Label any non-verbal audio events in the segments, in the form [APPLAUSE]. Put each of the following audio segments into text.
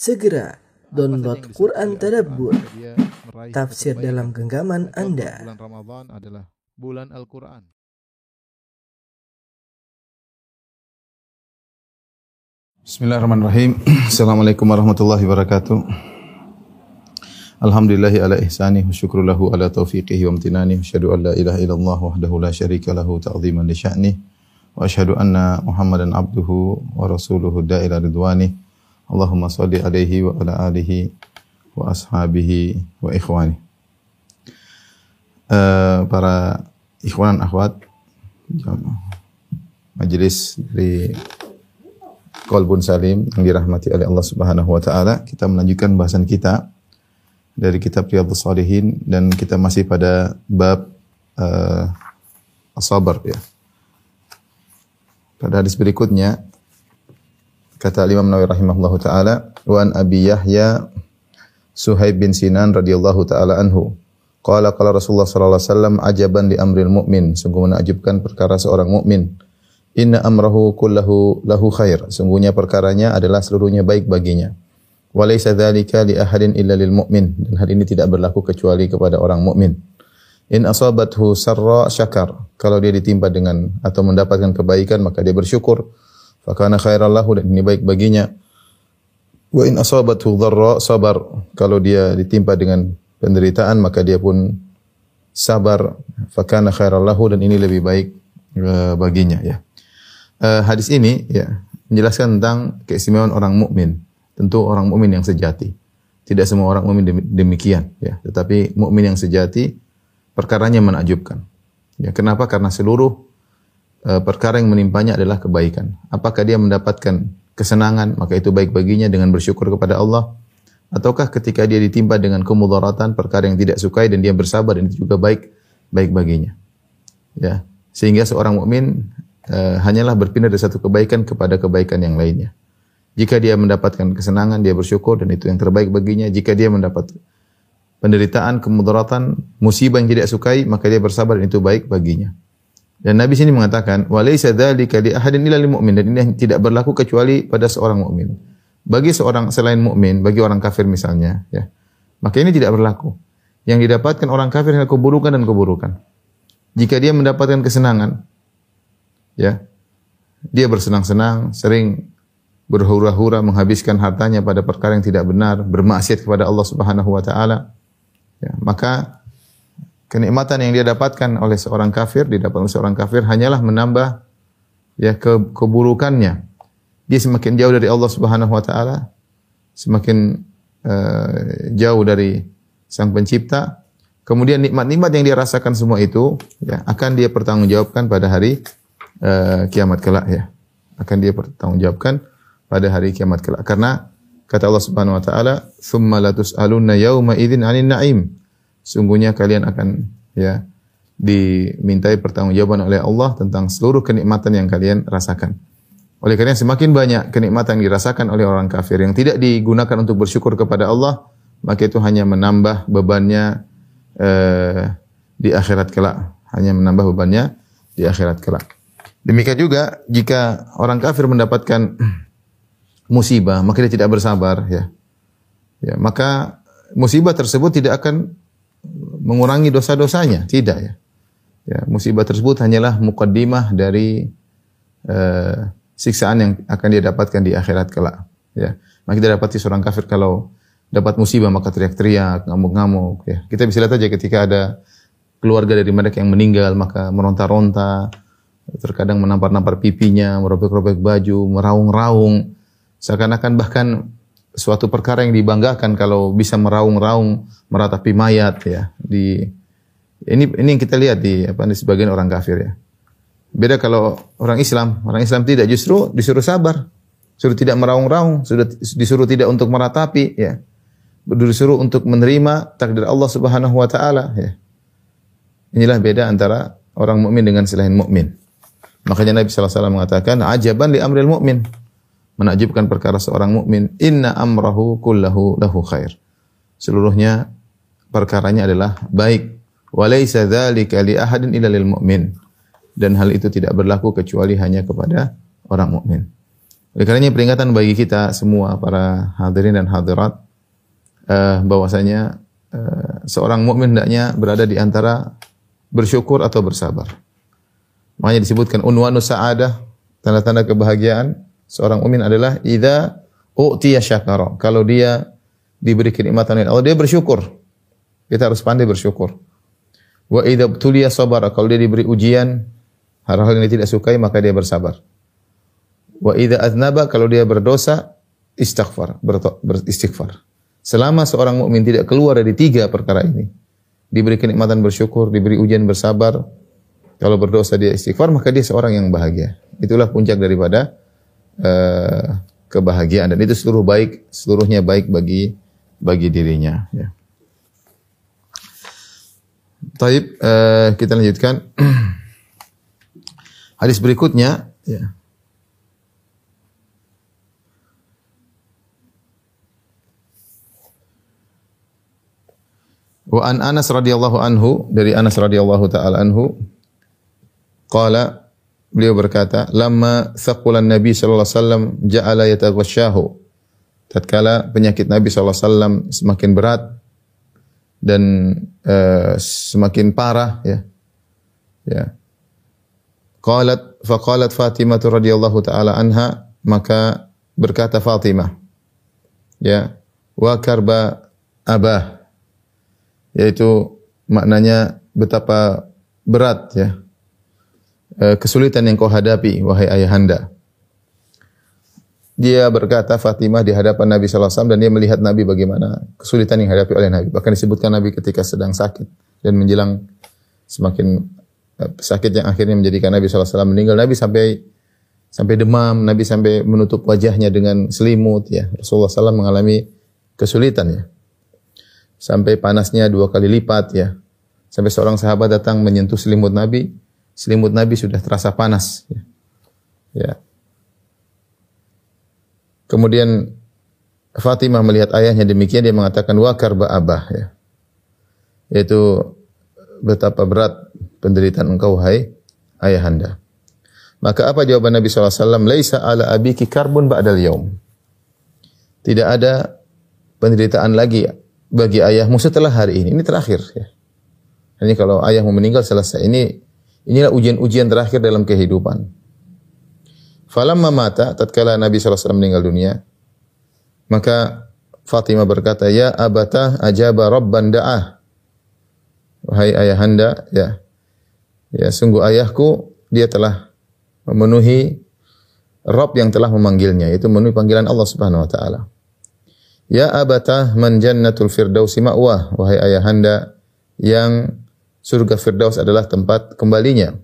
Segera download Quran Tadabbur, tafsir dalam genggaman Anda. Bulan Ramadan adalah bulan Al-Quran. Bismillahirrahmanirrahim. [CLEARS THROAT] Assalamualaikum warahmatullahi wabarakatuh. Alhamdulillahi ala ihsani wa syukru lahu ala taufiqihi wa amtinani. Asyhadu an la ilaha illallah wahdahu la syarika lahu ta'ziman li sya'ni. Wa asyhadu anna Muhammadan abduhu wa rasuluhu da'ila ridwani. Allahumma salli alaihi wa ala alihi wa ashabihi wa ikhwani. Eh, para ikhwan akhwat majelis dari Kolbun Salim yang dirahmati oleh Allah Subhanahu wa taala. Kita melanjutkan bahasan kita dari kitab Riyadhus Shalihin dan kita masih pada bab uh, as-sabar ya. Pada hadis berikutnya kata Imam Nawawi rahimahullahu taala wa Abi Yahya Suhaib bin Sinan radhiyallahu taala anhu Qala qala Rasulullah sallallahu alaihi wasallam ajaban li amril mu'min sungguh menakjubkan perkara seorang mukmin Inna amrahu kullahu lahu khair. Sungguhnya perkaranya adalah seluruhnya baik baginya. Wa laysa dzalika li ahadin illa lil mu'min. Dan hal ini tidak berlaku kecuali kepada orang mukmin. In asabathu sarra syakar. Kalau dia ditimpa dengan atau mendapatkan kebaikan maka dia bersyukur. Fakana khairan lahu dan ini baik baginya. Wa in asabathu dharra sabar. Kalau dia ditimpa dengan penderitaan maka dia pun sabar. Fakana khairan lahu dan ini lebih baik eh, baginya ya. Eh, hadis ini ya menjelaskan tentang keistimewaan orang mukmin. Tentu orang mukmin yang sejati. Tidak semua orang mukmin demi- demikian ya, tetapi mukmin yang sejati perkaranya menakjubkan. Ya, kenapa? Karena seluruh perkara yang menimpanya adalah kebaikan. Apakah dia mendapatkan kesenangan, maka itu baik baginya dengan bersyukur kepada Allah. Ataukah ketika dia ditimpa dengan kemudaratan, perkara yang tidak sukai dan dia bersabar dan itu juga baik baik baginya. Ya, sehingga seorang mukmin eh, hanyalah berpindah dari satu kebaikan kepada kebaikan yang lainnya. Jika dia mendapatkan kesenangan, dia bersyukur dan itu yang terbaik baginya. Jika dia mendapat penderitaan, kemudaratan, musibah yang tidak sukai, maka dia bersabar dan itu baik baginya. Dan Nabi sini mengatakan, "Walaysa dzalika li ahadin illa lil mu'min." Dan ini tidak berlaku kecuali pada seorang mukmin. Bagi seorang selain mukmin, bagi orang kafir misalnya, ya. Maka ini tidak berlaku. Yang didapatkan orang kafir adalah keburukan dan keburukan. Jika dia mendapatkan kesenangan, ya, dia bersenang-senang, sering berhura-hura menghabiskan hartanya pada perkara yang tidak benar, bermaksiat kepada Allah Subhanahu wa taala. Ya, maka kenikmatan yang dia dapatkan oleh seorang kafir, didapat oleh seorang kafir hanyalah menambah ya ke, keburukannya. Dia semakin jauh dari Allah Subhanahu wa taala, semakin eh, jauh dari Sang Pencipta. Kemudian nikmat-nikmat yang dia rasakan semua itu ya akan dia pertanggungjawabkan pada hari eh, kiamat kelak ya. Akan dia pertanggungjawabkan pada hari kiamat kelak. Karena kata Allah Subhanahu wa taala, "Tsumma latus'alunna yauma idzin 'anil na'im." Sungguhnya kalian akan ya dimintai pertanggungjawaban oleh Allah tentang seluruh kenikmatan yang kalian rasakan. Oleh karena semakin banyak kenikmatan yang dirasakan oleh orang kafir yang tidak digunakan untuk bersyukur kepada Allah, maka itu hanya menambah bebannya eh, di akhirat kelak. Hanya menambah bebannya di akhirat kelak. Demikian juga jika orang kafir mendapatkan [CLEARS THROAT] musibah, maka dia tidak bersabar ya. Ya, maka musibah tersebut tidak akan mengurangi dosa-dosanya, tidak ya. Ya, musibah tersebut hanyalah mukaddimah dari eh, siksaan yang akan dia dapatkan di akhirat kelak. Ya, maka kita dapati seorang kafir kalau dapat musibah maka teriak-teriak, ngamuk-ngamuk. Ya, kita bisa lihat aja ketika ada keluarga dari mereka yang meninggal maka meronta-ronta, terkadang menampar-nampar pipinya, merobek-robek baju, meraung-raung, seakan-akan bahkan suatu perkara yang dibanggakan kalau bisa meraung-raung, meratapi mayat ya di ini ini yang kita lihat di apa di sebagian orang kafir ya. Beda kalau orang Islam, orang Islam tidak justru disuruh sabar, suruh tidak meraung-raung, sudah disuruh tidak untuk meratapi ya. Disuruh untuk menerima takdir Allah Subhanahu wa taala ya. Inilah beda antara orang mukmin dengan selain mukmin. Makanya Nabi sallallahu alaihi wasallam mengatakan, "Ajaban li amril mukmin." Menakjubkan perkara seorang mukmin, "Inna amrahu kullahu lahu khair." Seluruhnya perkaranya adalah baik. Wa laisa dzalika li ahadin illa lil mu'min. Dan hal itu tidak berlaku kecuali hanya kepada orang mukmin. Oleh karenanya peringatan bagi kita semua para hadirin dan hadirat eh, bahwasanya eh, seorang mukmin hendaknya berada di antara bersyukur atau bersabar. Makanya disebutkan unwanus sa'adah, tanda-tanda kebahagiaan seorang mukmin adalah idza u'tiya syakara. Kalau dia diberi kenikmatan oleh Allah, dia bersyukur. Kita harus pandai bersyukur. Wa idza tuliya sabara. Kalau dia diberi ujian, hal-hal yang dia tidak sukai, maka dia bersabar. Wa idza aznaba. Kalau dia berdosa, istighfar, beristighfar. Selama seorang mukmin tidak keluar dari tiga perkara ini, diberi kenikmatan bersyukur, diberi ujian bersabar, kalau berdosa dia istighfar, maka dia seorang yang bahagia. Itulah puncak daripada uh, kebahagiaan dan itu seluruh baik, seluruhnya baik bagi bagi dirinya. Ya. Taib, uh, kita lanjutkan. [CLEARS THROAT] Hadis berikutnya. Ya. Wa an Anas radhiyallahu anhu dari Anas radhiyallahu taala anhu qala beliau berkata lamma thaqulan nabi sallallahu alaihi wasallam ja'ala yataghasyahu tatkala penyakit nabi sallallahu alaihi wasallam semakin berat dan uh, semakin parah ya. Ya. Qalat faqalat Fatimah radhiyallahu taala anha maka berkata Fatimah ya wa karba abah yaitu maknanya betapa berat ya kesulitan yang kau hadapi wahai ayahanda. Dia berkata Fatimah di hadapan Nabi sallallahu alaihi wasallam dan dia melihat Nabi bagaimana kesulitan yang dihadapi oleh Nabi. Bahkan disebutkan Nabi ketika sedang sakit dan menjelang semakin sakit yang akhirnya menjadikan Nabi sallallahu alaihi wasallam meninggal. Nabi sampai sampai demam, Nabi sampai menutup wajahnya dengan selimut ya. Rasulullah SAW mengalami kesulitan ya sampai panasnya dua kali lipat ya. Sampai seorang sahabat datang menyentuh selimut Nabi, selimut Nabi sudah terasa panas. Ya. ya. Kemudian Fatimah melihat ayahnya demikian, dia mengatakan wa karba abah ya. Yaitu betapa berat penderitaan engkau hai ayahanda. Maka apa jawaban Nabi SAW? Laisa ala abiki karbun ba'dal yaum. Tidak ada penderitaan lagi bagi ayahmu setelah hari ini. Ini terakhir ya. Ini kalau ayahmu meninggal selesai. Ini inilah ujian-ujian terakhir dalam kehidupan. Falamma mata tatkala Nabi SAW meninggal dunia, maka Fatimah berkata, "Ya abata ajaba rabban da'ah." Wahai ayahanda, ya. Ya, sungguh ayahku dia telah memenuhi Rabb yang telah memanggilnya, yaitu memenuhi panggilan Allah Subhanahu wa taala. Ya abata man jannatul firdausi ma'wah. Wahai ayahanda yang surga firdaus adalah tempat kembalinya.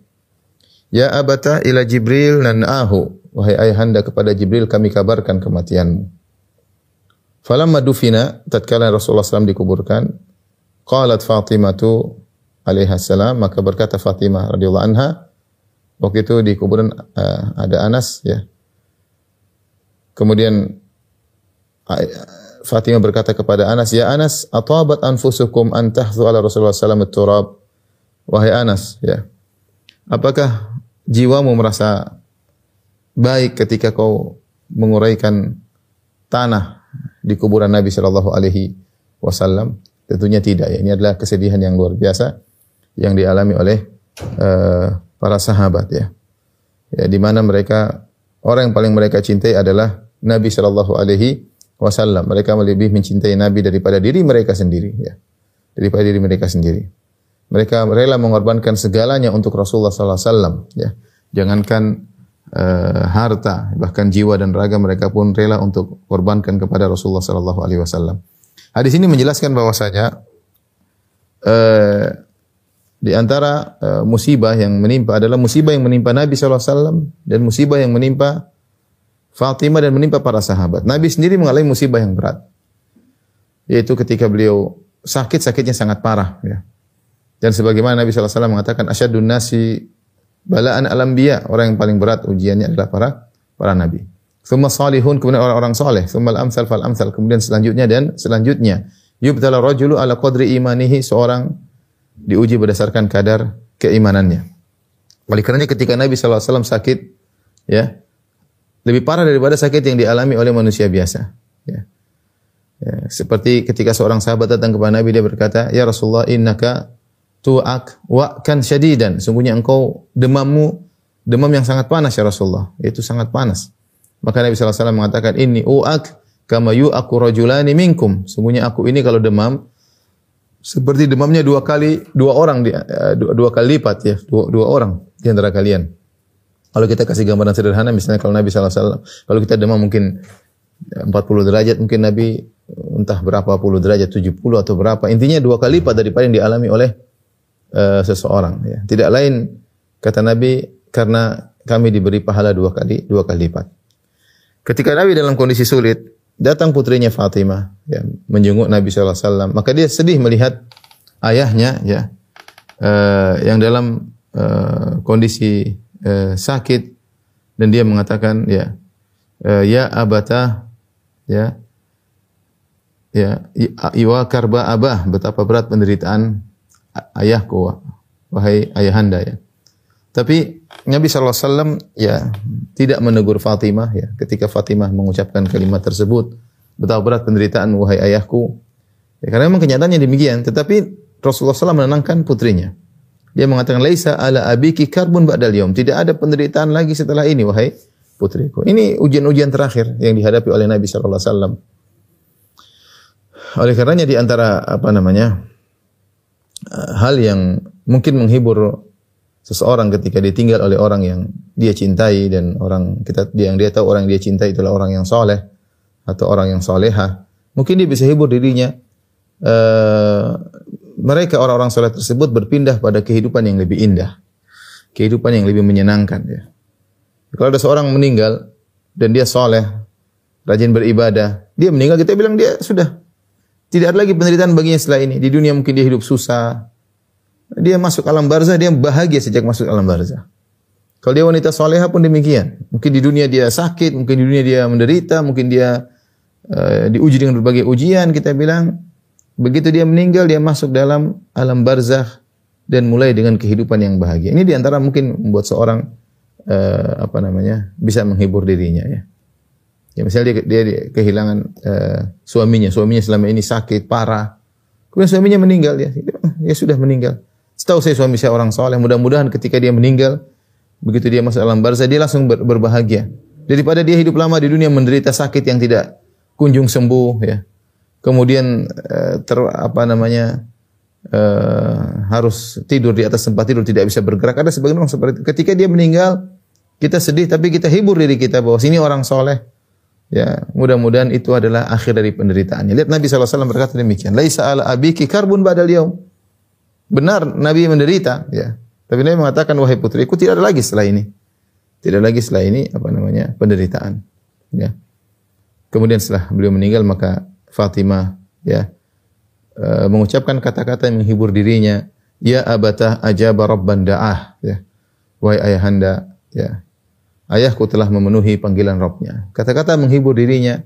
Ya abata ila Jibril nan'ahu. Wahai ayahanda kepada Jibril kami kabarkan kematianmu. Falamma dufina tatkala Rasulullah SAW dikuburkan, qalat Fatimatu alaiha salam maka berkata Fatimah radhiyallahu anha waktu itu di kuburan uh, ada Anas ya. Kemudian Fatimah berkata kepada Anas, "Ya Anas, atabat anfusukum an tahdhu ala Rasulullah sallallahu turab?" Wahai Anas, ya. Apakah jiwamu merasa baik ketika kau menguraikan tanah di kuburan Nabi sallallahu alaihi wasallam? Tentunya tidak ya. Ini adalah kesedihan yang luar biasa yang dialami oleh uh, para sahabat ya. Ya di mana mereka orang yang paling mereka cintai adalah Nabi sallallahu alaihi wasallam. Mereka lebih mencintai Nabi daripada diri mereka sendiri ya. Daripada diri mereka sendiri. Mereka rela mengorbankan segalanya untuk Rasulullah sallallahu alaihi wasallam ya. Jangankan uh, harta, bahkan jiwa dan raga mereka pun rela untuk korbankan kepada Rasulullah sallallahu alaihi wasallam. Hadis ini menjelaskan bahwasanya uh, di antara uh, musibah yang menimpa adalah musibah yang menimpa Nabi sallallahu alaihi wasallam dan musibah yang menimpa Fatimah dan menimpa para sahabat. Nabi sendiri mengalami musibah yang berat. Yaitu ketika beliau sakit, sakitnya sangat parah. Ya. Dan sebagaimana Nabi SAW mengatakan, Asyadun nasi balaan alam biya. Orang yang paling berat ujiannya adalah para para nabi. Thumma salihun, kemudian orang-orang soleh. Thumma al-amsal fal-amsal. Kemudian selanjutnya dan selanjutnya. Yubtala rajulu ala qadri imanihi. Seorang diuji berdasarkan kadar keimanannya. Oleh karenanya ketika Nabi SAW sakit, ya, lebih parah daripada sakit yang dialami oleh manusia biasa. Ya. Ya, seperti ketika seorang sahabat datang kepada Nabi dia berkata, "Ya Rasulullah, innaka tu'ak wa kan syadidan." Sungguhnya engkau demammu demam yang sangat panas ya Rasulullah. Itu sangat panas. Maka Nabi SAW mengatakan, "Inni u'ak kama yu'aku rajulani minkum." Sungguhnya aku ini kalau demam seperti demamnya dua kali dua orang uh, dua, dua kali lipat ya, dua, dua orang di antara kalian. Kalau kita kasih gambaran sederhana misalnya kalau Nabi SAW kalau kita demam mungkin 40 derajat mungkin Nabi entah berapa puluh derajat 70 atau berapa intinya dua kali lipat daripada yang dialami oleh uh, seseorang ya. Tidak lain kata Nabi karena kami diberi pahala dua kali dua kali lipat. Ketika Nabi dalam kondisi sulit, datang putrinya Fatimah ya, menjenguk Nabi SAW. Maka dia sedih melihat ayahnya ya uh, yang dalam uh, kondisi sakit dan dia mengatakan ya ya abata ya ya iwa karba abah betapa berat penderitaan ayahku wahai ayahanda ya. Tapi Nabi SAW ya tidak menegur Fatimah ya. Ketika Fatimah mengucapkan kalimat tersebut betapa berat penderitaan wahai ayahku. Ya, karena memang kenyataannya demikian tetapi Rasulullah SAW menenangkan putrinya. Dia mengatakan laisa ala abiki karbun ba'dal yom tidak ada penderitaan lagi setelah ini wahai putriku. Ini ujian-ujian terakhir yang dihadapi oleh Nabi SAW oleh karenanya di antara apa namanya hal yang mungkin menghibur seseorang ketika ditinggal oleh orang yang dia cintai dan orang kita yang dia tahu orang yang dia cintai itulah orang yang soleh atau orang yang soleha mungkin dia bisa hibur dirinya. Uh, mereka orang-orang soleh tersebut berpindah pada kehidupan yang lebih indah kehidupan yang lebih menyenangkan ya. Kalau ada seorang meninggal dan dia soleh rajin beribadah dia meninggal kita bilang dia sudah tidak ada lagi penderitaan baginya setelah ini di dunia mungkin dia hidup susah dia masuk alam barzah, dia bahagia sejak masuk alam barzah. Kalau dia wanita soleha pun demikian. Mungkin di dunia dia sakit, mungkin di dunia dia menderita, mungkin dia uh, diuji dengan berbagai ujian. Kita bilang, begitu dia meninggal, dia masuk dalam alam barzah dan mulai dengan kehidupan yang bahagia. Ini di antara mungkin membuat seorang uh, apa namanya bisa menghibur dirinya ya. Ya misalnya dia, dia, kehilangan uh, suaminya, suaminya selama ini sakit parah, kemudian suaminya meninggal ya, ya sudah meninggal. Setahu saya suami saya orang soleh, mudah-mudahan ketika dia meninggal, begitu dia masuk alam barzah, dia langsung ber berbahagia. Daripada dia hidup lama di dunia menderita sakit yang tidak kunjung sembuh, ya. Kemudian uh, ter apa namanya uh, harus tidur di atas tempat tidur tidak bisa bergerak. Ada sebagian orang seperti itu. Ketika dia meninggal, kita sedih tapi kita hibur diri kita bahwa sini orang soleh. Ya, mudah-mudahan itu adalah akhir dari penderitaannya. Lihat Nabi SAW berkata demikian. Laisa ala abiki karbun badal yaum. Benar Nabi menderita, ya. Tapi Nabi mengatakan wahai putriku tidak ada lagi setelah ini. Tidak lagi setelah ini apa namanya? penderitaan. Ya. Kemudian setelah beliau meninggal maka Fatimah ya e, mengucapkan kata-kata yang menghibur dirinya, ya abatah ajaba rabban da'ah ya. Wahai ayahanda, ya. Ayahku telah memenuhi panggilan Rabbnya. Kata-kata menghibur dirinya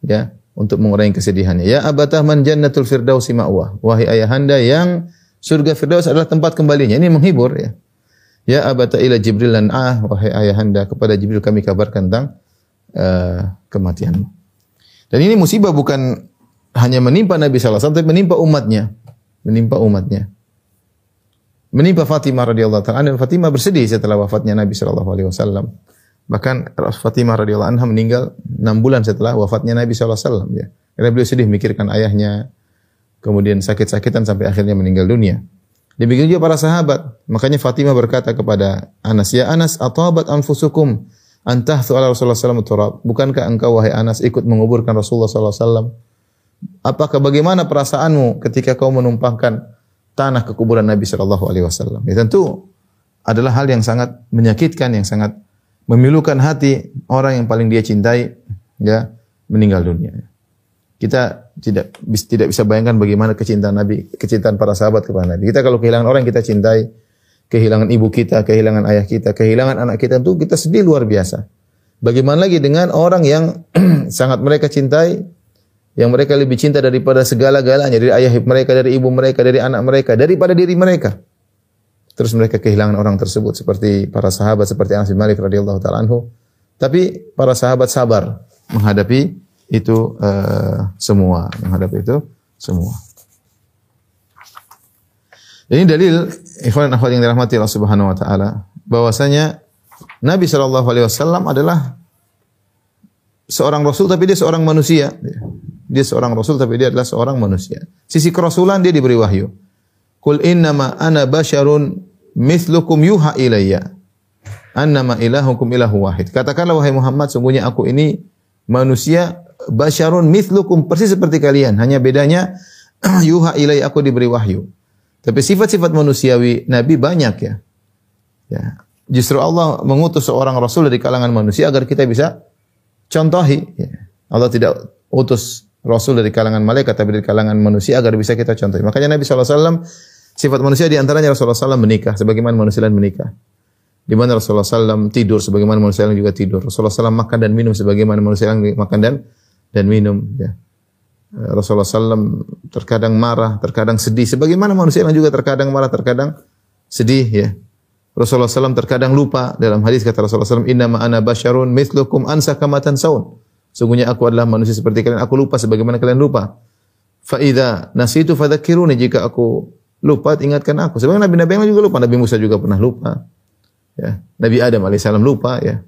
ya untuk mengurangi kesedihannya. Ya abatah man jannatul firdausi ma'wah. Wahai ayahanda yang Surga Firdaus adalah tempat kembalinya. Ini menghibur ya. Ya abata ila Jibril lan ah wahai ayahanda kepada Jibril kami kabarkan tentang uh, kematianmu. Dan ini musibah bukan hanya menimpa Nabi wasallam tapi menimpa umatnya. Menimpa umatnya. Menimpa Fatimah radhiyallahu taala dan Fatimah bersedih setelah wafatnya Nabi sallallahu alaihi wasallam. Bahkan Fatimah radhiyallahu anha meninggal 6 bulan setelah wafatnya Nabi wasallam ya. Karena beliau sedih mikirkan ayahnya, kemudian sakit-sakitan sampai akhirnya meninggal dunia. Demikian juga para sahabat. Makanya Fatimah berkata kepada Anas, "Ya Anas, atabat anfusukum antah ala Rasulullah sallallahu alaihi Bukankah engkau wahai Anas ikut menguburkan Rasulullah wasallam? Apakah bagaimana perasaanmu ketika kau menumpahkan tanah ke kuburan Nabi wasallam?" Ya tentu adalah hal yang sangat menyakitkan, yang sangat memilukan hati orang yang paling dia cintai ya meninggal dunia. Kita tidak tidak bisa bayangkan bagaimana kecintaan Nabi, kecintaan para sahabat kepada Nabi. Kita kalau kehilangan orang yang kita cintai, kehilangan ibu kita, kehilangan ayah kita, kehilangan anak kita itu kita sedih luar biasa. Bagaimana lagi dengan orang yang [CLEARS THROAT] sangat mereka cintai, yang mereka lebih cinta daripada segala-galanya, dari ayah mereka, dari ibu mereka, dari anak mereka, daripada diri mereka. Terus mereka kehilangan orang tersebut seperti para sahabat seperti Anas bin Malik radhiyallahu taala anhu. Tapi para sahabat sabar menghadapi itu eh, semua, menghadapi itu semua. Ini dalil ikhwan akhwat yang dirahmati Allah Subhanahu wa taala bahwasanya Nabi Shallallahu alaihi wasallam adalah seorang rasul tapi dia seorang manusia. Dia seorang rasul tapi dia adalah seorang manusia. Sisi kerasulan dia diberi wahyu. Qul innama ana basyarun mithlukum yuha ilayya. Annama ilahukum ilahu wahid. Katakanlah wahai Muhammad, sungguhnya aku ini manusia basyarun mithlukum persis seperti kalian. Hanya bedanya [CLEARS THROAT] yuha ilayya aku diberi wahyu. Tapi sifat-sifat manusiawi Nabi banyak ya. Ya. Justru Allah mengutus seorang Rasul dari kalangan manusia agar kita bisa contohi. Ya. Allah tidak utus Rasul dari kalangan malaikat tapi dari kalangan manusia agar bisa kita contohi. Makanya Nabi SAW sifat manusia di antaranya Rasulullah SAW menikah sebagaimana manusia lain menikah. Di mana Rasulullah SAW tidur sebagaimana manusia lain juga tidur. Rasulullah SAW makan dan minum sebagaimana manusia lain makan dan dan minum. Ya. Eh, Rasulullah SAW terkadang marah, terkadang sedih. Sebagaimana manusia yang juga terkadang marah, terkadang sedih. Ya. Rasulullah SAW terkadang lupa. Dalam hadis kata Rasulullah SAW, Inna ma'ana basyarun mithlukum ansa kamatan saun. Sungguhnya aku adalah manusia seperti kalian. Aku lupa sebagaimana kalian lupa. Fa'idha nasitu fadhakiruni. Jika aku lupa, ingatkan aku. Sebagaimana Nabi-Nabi yang juga lupa. Nabi Musa juga pernah lupa. Ya. Nabi Adam alaihissalam lupa. Ya.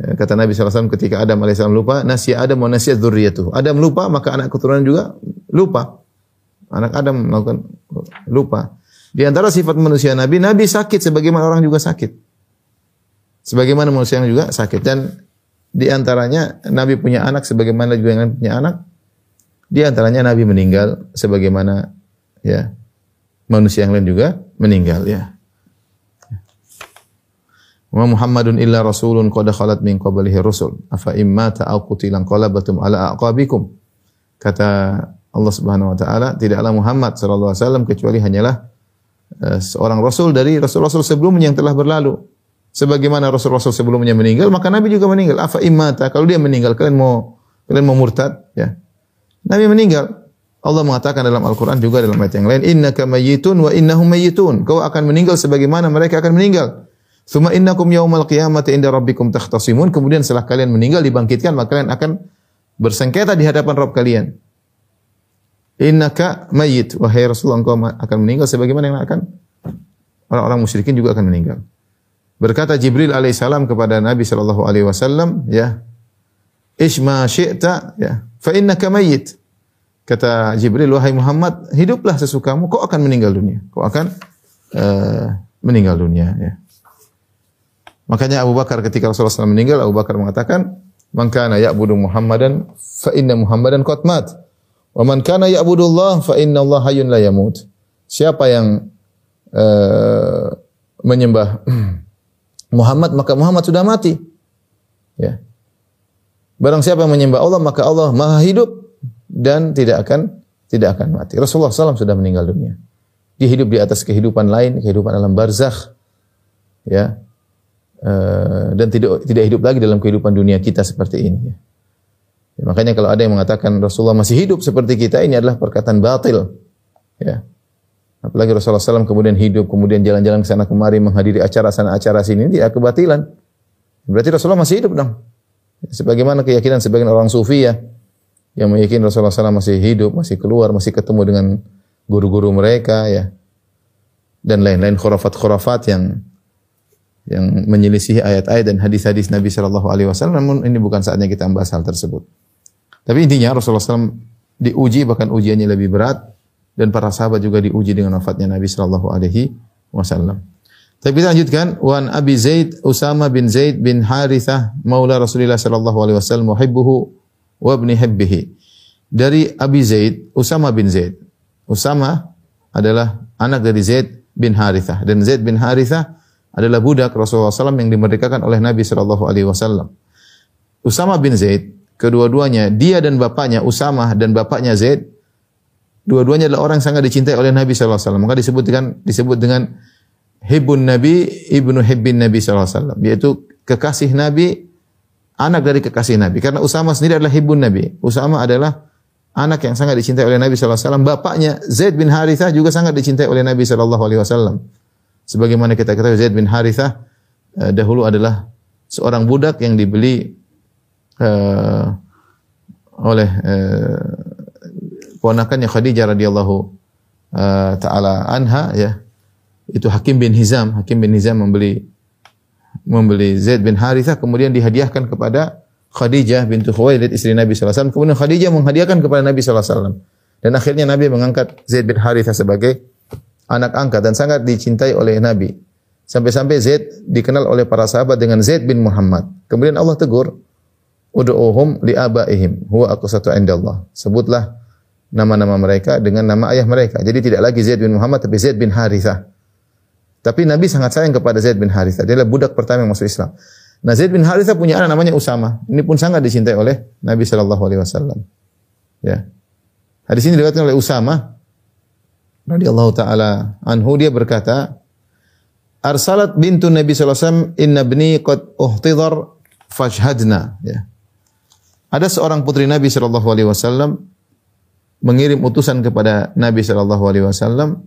Ya, kata Nabi SAW ketika Adam AS lupa, nasya Adam wa nasya dzurriyyatuh. Adam lupa, maka anak keturunan juga lupa. Anak Adam melakukan lupa. Di antara sifat manusia Nabi, Nabi sakit sebagaimana orang juga sakit. Sebagaimana manusia yang juga sakit. Dan di antaranya Nabi punya anak sebagaimana juga yang punya anak. Di antaranya Nabi meninggal sebagaimana ya manusia yang lain juga meninggal ya. Wa Muhammadun illa rasulun qad khalat min qablihi rusul. Afa imma aw qutilan qalabatum ala aqabikum. Kata Allah Subhanahu wa taala, tidaklah Muhammad sallallahu alaihi wasallam kecuali hanyalah uh, seorang rasul dari rasul-rasul sebelumnya yang telah berlalu. Sebagaimana rasul-rasul sebelumnya meninggal, maka Nabi juga meninggal. Afa immata, kalau dia meninggal kalian mau kalian mau murtad, ya. Nabi meninggal. Allah mengatakan dalam Al-Qur'an juga dalam ayat yang lain, "Innaka mayyitun wa innahum mayyitun." Kau akan meninggal sebagaimana mereka akan meninggal. Thumma innakum yaumal qiyamati inda rabbikum takhtasimun. Kemudian setelah kalian meninggal dibangkitkan, maka kalian akan bersengketa di hadapan Rabb kalian. Innaka mayyit. Wahai Rasulullah, engkau akan meninggal sebagaimana yang akan orang-orang musyrikin juga akan meninggal. Berkata Jibril alaihissalam kepada Nabi sallallahu alaihi wasallam, ya, Isma syi'ta, ya, fa innaka mayyit. Kata Jibril, wahai Muhammad, hiduplah sesukamu, kau akan meninggal dunia. Kau akan uh, meninggal dunia, ya. Makanya Abu Bakar ketika Rasulullah SAW meninggal, Abu Bakar mengatakan, "Man kana ya'budu Muhammadan fa inna Muhammadan qad mat. Wa man kana ya'budu Allah fa inna Allah hayyun la yamut." Siapa yang uh, menyembah [CLEARS THROAT] Muhammad maka Muhammad sudah mati. Ya. Barang siapa yang menyembah Allah maka Allah Maha hidup dan tidak akan tidak akan mati. Rasulullah SAW sudah meninggal dunia. Dia hidup di atas kehidupan lain, kehidupan alam barzakh. Ya, Eh, dan tidak tidak hidup lagi dalam kehidupan dunia kita seperti ini. Ya, makanya kalau ada yang mengatakan Rasulullah masih hidup seperti kita, ini adalah perkataan batil. Ya. Apalagi Rasulullah SAW kemudian hidup, kemudian jalan-jalan ke sana kemari menghadiri acara sana acara sini, tidak kebatilan. Berarti Rasulullah masih hidup dong. Sebagaimana keyakinan sebagian orang sufi ya, yang meyakini Rasulullah SAW masih hidup, masih keluar, masih ketemu dengan guru-guru mereka ya, dan lain-lain khurafat-khurafat yang yang menyelisih ayat-ayat dan hadis-hadis Nabi Shallallahu Alaihi Wasallam. Namun ini bukan saatnya kita membahas hal tersebut. Tapi intinya Rasulullah SAW diuji bahkan ujiannya lebih berat dan para sahabat juga diuji dengan wafatnya Nabi Shallallahu Alaihi Wasallam. Tapi kita lanjutkan. Wan Abi Zaid Usama bin Zaid bin Harithah Maula Rasulullah Shallallahu Alaihi Wasallam muhibbuhu wa ibni hibbihi. Dari Abi Zaid Usama bin Zaid. Usama adalah anak dari Zaid bin Harithah dan Zaid bin Harithah adalah budak Rasulullah SAW yang dimerdekakan oleh Nabi Shallallahu Alaihi Wasallam. Usama bin Zaid, kedua-duanya dia dan bapaknya Usama dan bapaknya Zaid, dua-duanya adalah orang yang sangat dicintai oleh Nabi Shallallahu Alaihi Wasallam. Maka disebut dengan disebut dengan Hibbun Nabi ibnu Hibbin Nabi Shallallahu Alaihi Wasallam, yaitu kekasih Nabi, anak dari kekasih Nabi. Karena Usama sendiri adalah Hibbun Nabi. Usama adalah anak yang sangat dicintai oleh Nabi Shallallahu Alaihi Wasallam. Bapaknya Zaid bin Harithah juga sangat dicintai oleh Nabi Shallallahu Alaihi Wasallam. Sebagaimana kita ketahui Zaid bin Harithah uh, dahulu adalah seorang budak yang dibeli uh, oleh uh, ponakannya Khadijah radhiyallahu uh, taala anha ya. Itu Hakim bin Hizam, Hakim bin Hizam membeli membeli Zaid bin Harithah kemudian dihadiahkan kepada Khadijah bintu Khuwailid istri Nabi sallallahu alaihi wasallam. Kemudian Khadijah menghadiahkan kepada Nabi sallallahu. Dan akhirnya Nabi mengangkat Zaid bin Harithah sebagai anak angkat dan sangat dicintai oleh Nabi. Sampai-sampai Zaid dikenal oleh para sahabat dengan Zaid bin Muhammad. Kemudian Allah tegur, "Ud'uhum li abaihim huwa aqsatu indallah." Sebutlah nama-nama mereka dengan nama ayah mereka. Jadi tidak lagi Zaid bin Muhammad tapi Zaid bin Harithah. Tapi Nabi sangat sayang kepada Zaid bin Harithah. Dia adalah budak pertama yang masuk Islam. Nah Zaid bin Harithah punya anak namanya Usama. Ini pun sangat dicintai oleh Nabi Shallallahu Alaihi Wasallam. Ya. Hadis ini diriwayatkan oleh Usama radhiyallahu taala anhu dia berkata, Arsalat bintu Nabi sallallahu alaihi wasallam inna bni qad uhtidhar fashhadna ya. Ada seorang putri Nabi sallallahu alaihi wasallam mengirim utusan kepada Nabi sallallahu alaihi wasallam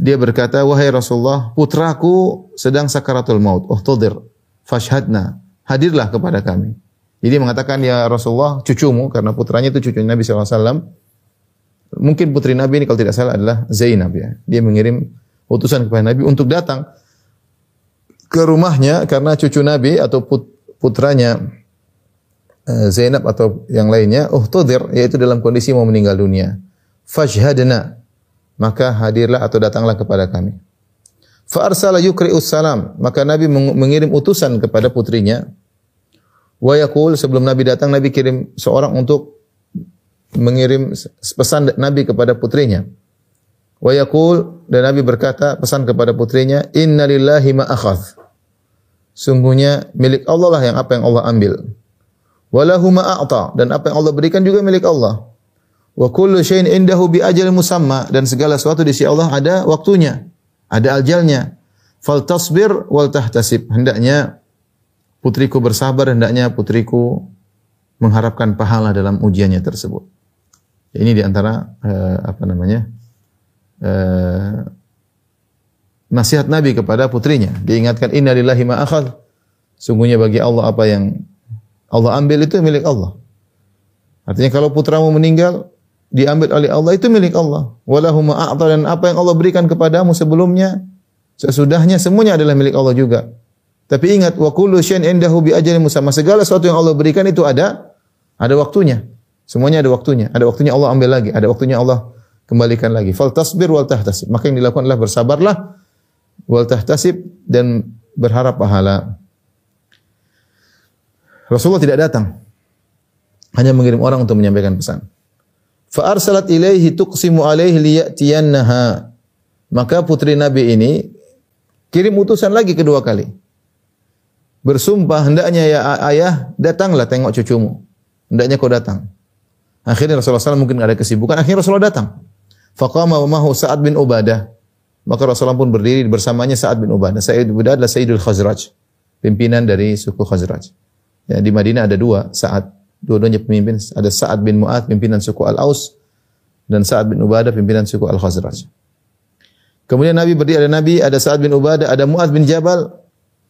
dia berkata wahai Rasulullah putraku sedang sakaratul maut uhtidir fashhadna hadirlah kepada kami. Jadi mengatakan ya Rasulullah cucumu karena putranya itu cucu Nabi sallallahu alaihi wasallam mungkin putri Nabi ini kalau tidak salah adalah Zainab ya. Dia mengirim utusan kepada Nabi untuk datang ke rumahnya karena cucu Nabi atau putranya Zainab atau yang lainnya uhtudir yaitu dalam kondisi mau meninggal dunia. Fashhadna maka hadirlah atau datanglah kepada kami. Fa arsala yukri'us salam maka Nabi mengirim utusan kepada putrinya. Wa yaqul sebelum Nabi datang Nabi kirim seorang untuk mengirim pesan Nabi kepada putrinya. Wa yaqul dan Nabi berkata pesan kepada putrinya, "Inna lillahi ma akhadh." Sungguhnya milik Allah lah yang apa yang Allah ambil. Walahu ma a'ta dan apa yang Allah berikan juga milik Allah. Wa kullu syai'in indahu bi ajal musamma dan segala sesuatu di sisi Allah ada waktunya, ada ajalnya. Fal tasbir wal tahtasib. Hendaknya putriku bersabar, hendaknya putriku mengharapkan pahala dalam ujiannya tersebut. Ini di antara uh, apa namanya? uh, nasihat Nabi kepada putrinya. Diingatkan inna lillahi ma. Sungguhnya bagi Allah apa yang Allah ambil itu milik Allah. Artinya kalau putramu meninggal diambil oleh Allah itu milik Allah. Walahu ma dan apa yang Allah berikan kepadamu sebelumnya sesudahnya semuanya adalah milik Allah juga. Tapi ingat wa kullu syai'in indahu bi musamma. Segala sesuatu yang Allah berikan itu ada ada waktunya. Semuanya ada waktunya. Ada waktunya Allah ambil lagi, ada waktunya Allah kembalikan lagi. Fal tasbir wal tahtasib. Maka yang dilakukan adalah bersabarlah wal tahtasib dan berharap pahala. Rasulullah tidak datang. Hanya mengirim orang untuk menyampaikan pesan. Fa arsalat ilaihi tuqsimu alaihi liyatiyannaha. Maka putri Nabi ini kirim utusan lagi kedua kali. Bersumpah hendaknya ya ayah datanglah tengok cucumu. Hendaknya kau datang. Akhirnya Rasulullah SAW mungkin ada kesibukan. Akhirnya Rasulullah datang. Faqama wa mahu Sa'ad bin Ubadah. Maka Rasulullah pun berdiri bersamanya Sa'ad bin Ubadah. Sa'ad bin Ubadah adalah Sayyidul Khazraj. Pimpinan dari suku Khazraj. Ya, di Madinah ada dua Sa'ad. Dua-duanya pemimpin. Ada Sa'ad bin Mu'ad, pimpinan suku Al-Aus. Dan Sa'ad bin Ubadah, pimpinan suku Al-Khazraj. Kemudian Nabi berdiri, ada Nabi, ada Sa'ad bin Ubadah, ada Mu'ad bin Jabal,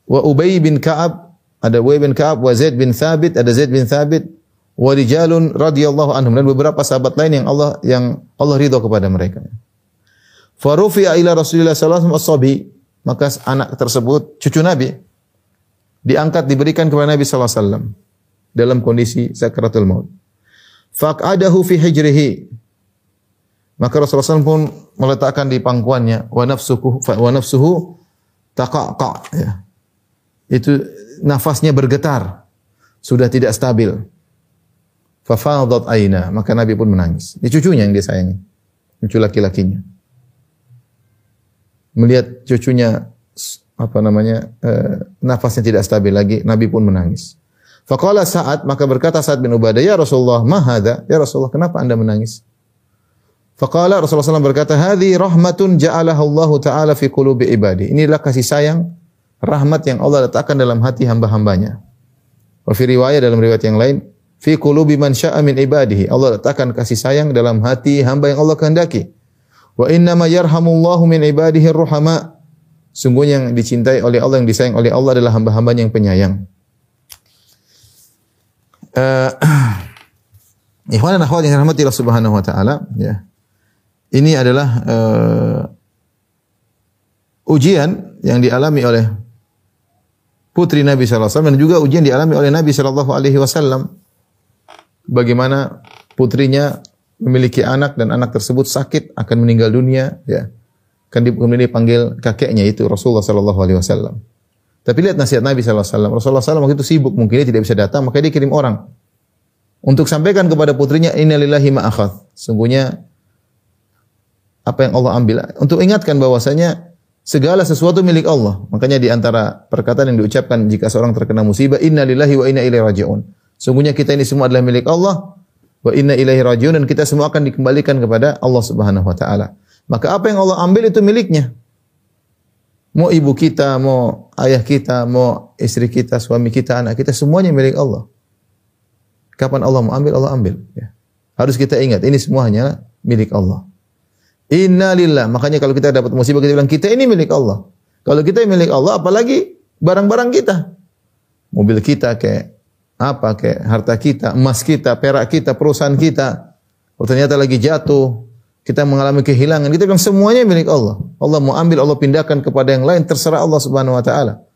wa Ubay bin Ka'ab, ada Ubay bin Ka'ab, wa Zaid bin Thabit, ada Zaid bin Thabit, wa rijalun radhiyallahu anhum dan beberapa sahabat lain yang Allah yang Allah ridho kepada mereka. Farufi'a ila Rasulillah sallallahu alaihi wasallam maka anak tersebut cucu Nabi diangkat diberikan kepada Nabi sallallahu alaihi wasallam dalam kondisi sakaratul maut. Faqadahu fi hijrihi maka Rasulullah SAW pun meletakkan di pangkuannya wa nafsuhu wa nafsuhu taqaqa ya. Itu nafasnya bergetar, sudah tidak stabil. Fafadat aina, maka Nabi pun menangis. Ini cucunya yang dia sayangi. Cucu laki-lakinya. Melihat cucunya apa namanya eh, nafasnya tidak stabil lagi, Nabi pun menangis. Faqala saat maka berkata saat bin Ubadah, "Ya Rasulullah, ma hadha? Ya Rasulullah, kenapa Anda menangis?" Faqala Rasulullah SAW berkata, "Hadhi rahmatun ja'alaha Allah Ta'ala fi qulubi ibadi." Inilah kasih sayang, rahmat yang Allah letakkan dalam hati hamba-hambanya. Wa fi riwayat dalam riwayat yang lain, fi qulubi man syaa min ibadihi. Allah letakkan kasih sayang dalam hati hamba yang Allah kehendaki. Wa inna ma yarhamullahu min ibadihi ruhama. Sungguhnya yang dicintai oleh Allah, yang disayang oleh Allah adalah hamba-hambanya yang penyayang. Uh, [CLEARS THROAT] Ikhwan dan akhwat yang dirahmati Allah Subhanahu wa taala, ya. Ini adalah uh, ujian yang dialami oleh putri Nabi sallallahu alaihi wasallam dan juga ujian dialami oleh Nabi sallallahu alaihi wasallam. Bagaimana putrinya memiliki anak dan anak tersebut sakit akan meninggal dunia, ya kan kemudian dipanggil kakeknya itu Rasulullah sallallahu alaihi wasallam. Tapi lihat nasihat Nabi sallallahu alaihi wasallam. Rasulullah SAW waktu itu sibuk, mungkin dia tidak bisa datang, maka dia kirim orang untuk sampaikan kepada putrinya innalillahi ma akhadh. Sungguhnya apa yang Allah ambil untuk ingatkan bahwasanya segala sesuatu milik Allah. Makanya di antara perkataan yang diucapkan jika seorang terkena musibah innalillahi wa inna ilaihi rajiun. Sungguhnya kita ini semua adalah milik Allah wa inna ilaihi rajiun dan kita semua akan dikembalikan kepada Allah Subhanahu wa taala. Maka apa yang Allah ambil itu miliknya. Mau ibu kita, mau ayah kita, mau istri kita, suami kita, anak kita, semuanya milik Allah. Kapan Allah mau ambil, Allah ambil. Ya. Harus kita ingat, ini semua hanya milik Allah. Inna lillah. Makanya kalau kita dapat musibah, kita bilang, kita ini milik Allah. Kalau kita milik Allah, apalagi barang-barang kita. Mobil kita kayak apa, kayak harta kita, emas kita, perak kita, perusahaan kita. Kalau ternyata lagi jatuh, kita mengalami kehilangan, kita bilang semuanya milik Allah. Allah mau ambil, Allah pindahkan kepada yang lain, terserah Allah Subhanahu wa taala.